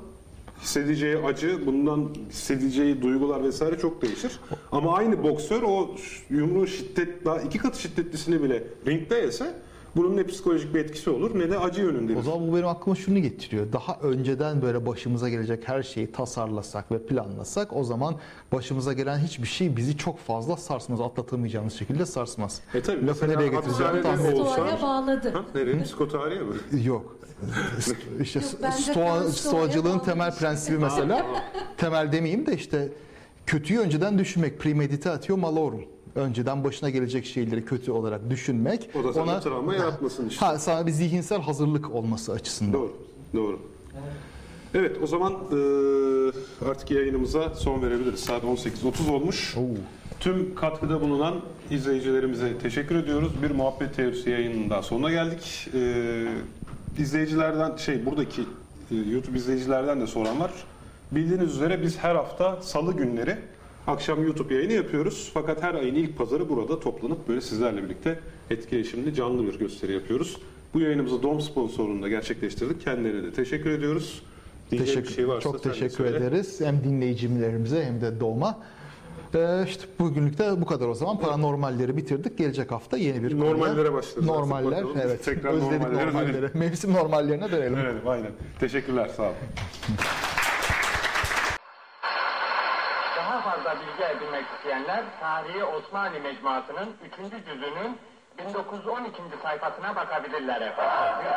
Speaker 1: hissedeceği acı, bundan hissedeceği duygular vesaire çok değişir. Ama aynı boksör o yumruğun şiddet daha iki katı şiddetlisini bile ringde yese bunun ne psikolojik bir etkisi olur ne de acı yönünde.
Speaker 2: O zaman bu benim aklıma şunu getiriyor. Daha önceden böyle başımıza gelecek her şeyi tasarlasak ve planlasak o zaman başımıza gelen hiçbir şey bizi çok fazla sarsmaz. Atlatamayacağımız şekilde sarsmaz.
Speaker 1: E tabii,
Speaker 2: Lafı nereye getireceğim?
Speaker 1: hapishanede
Speaker 2: Tam-
Speaker 1: olsa-
Speaker 3: Stoğaya bağladı.
Speaker 1: Ha, nereye? Psikotarihe mi?
Speaker 2: Yok. işte
Speaker 3: Yok,
Speaker 2: stoğa, stoğacılığın temel prensibi mesela <laughs> temel demeyeyim de işte kötüyü önceden düşünmek. Premeditatio malorum. Önceden başına gelecek şeyleri kötü olarak düşünmek.
Speaker 1: O da sana travma yaratmasın işte.
Speaker 2: Ha, sana bir zihinsel hazırlık olması açısından.
Speaker 1: Doğru, doğru. Evet, o zaman eee, artık yayınımıza son verebiliriz. Saat 18.30 olmuş. Tüm katkıda bulunan izleyicilerimize teşekkür ediyoruz. Bir muhabbet teorisi yayının daha sonuna geldik. Eee izleyicilerden, şey buradaki e, YouTube izleyicilerden de soran var. Bildiğiniz üzere biz her hafta salı günleri akşam YouTube yayını yapıyoruz. Fakat her ayın ilk pazarı burada toplanıp böyle sizlerle birlikte etkileşimli canlı bir gösteri yapıyoruz. Bu yayınımızı Dom sponsorluğunda gerçekleştirdik. Kendilerine de teşekkür ediyoruz. Diyeceğim
Speaker 2: Teşekkür,
Speaker 1: bir şey varsa
Speaker 2: çok teşekkür ederiz. Hem dinleyicilerimize hem de Doğma. Ee, işte bugünlük de bu kadar o zaman. Paranormalleri bitirdik. Gelecek hafta yeni bir konuya-
Speaker 1: Normallere başlarız.
Speaker 2: Normaller,
Speaker 1: Artık
Speaker 2: evet.
Speaker 1: Tekrar
Speaker 2: Özledik
Speaker 1: normallere
Speaker 2: normallere.
Speaker 1: dönelim.
Speaker 2: Mevsim normallerine dönelim.
Speaker 1: Evet, aynen. Teşekkürler, sağ olun.
Speaker 10: hakkında bilgi edinmek isteyenler Tarihi Osmanlı Mecmuası'nın 3. cüzünün 1912. sayfasına bakabilirler efendim.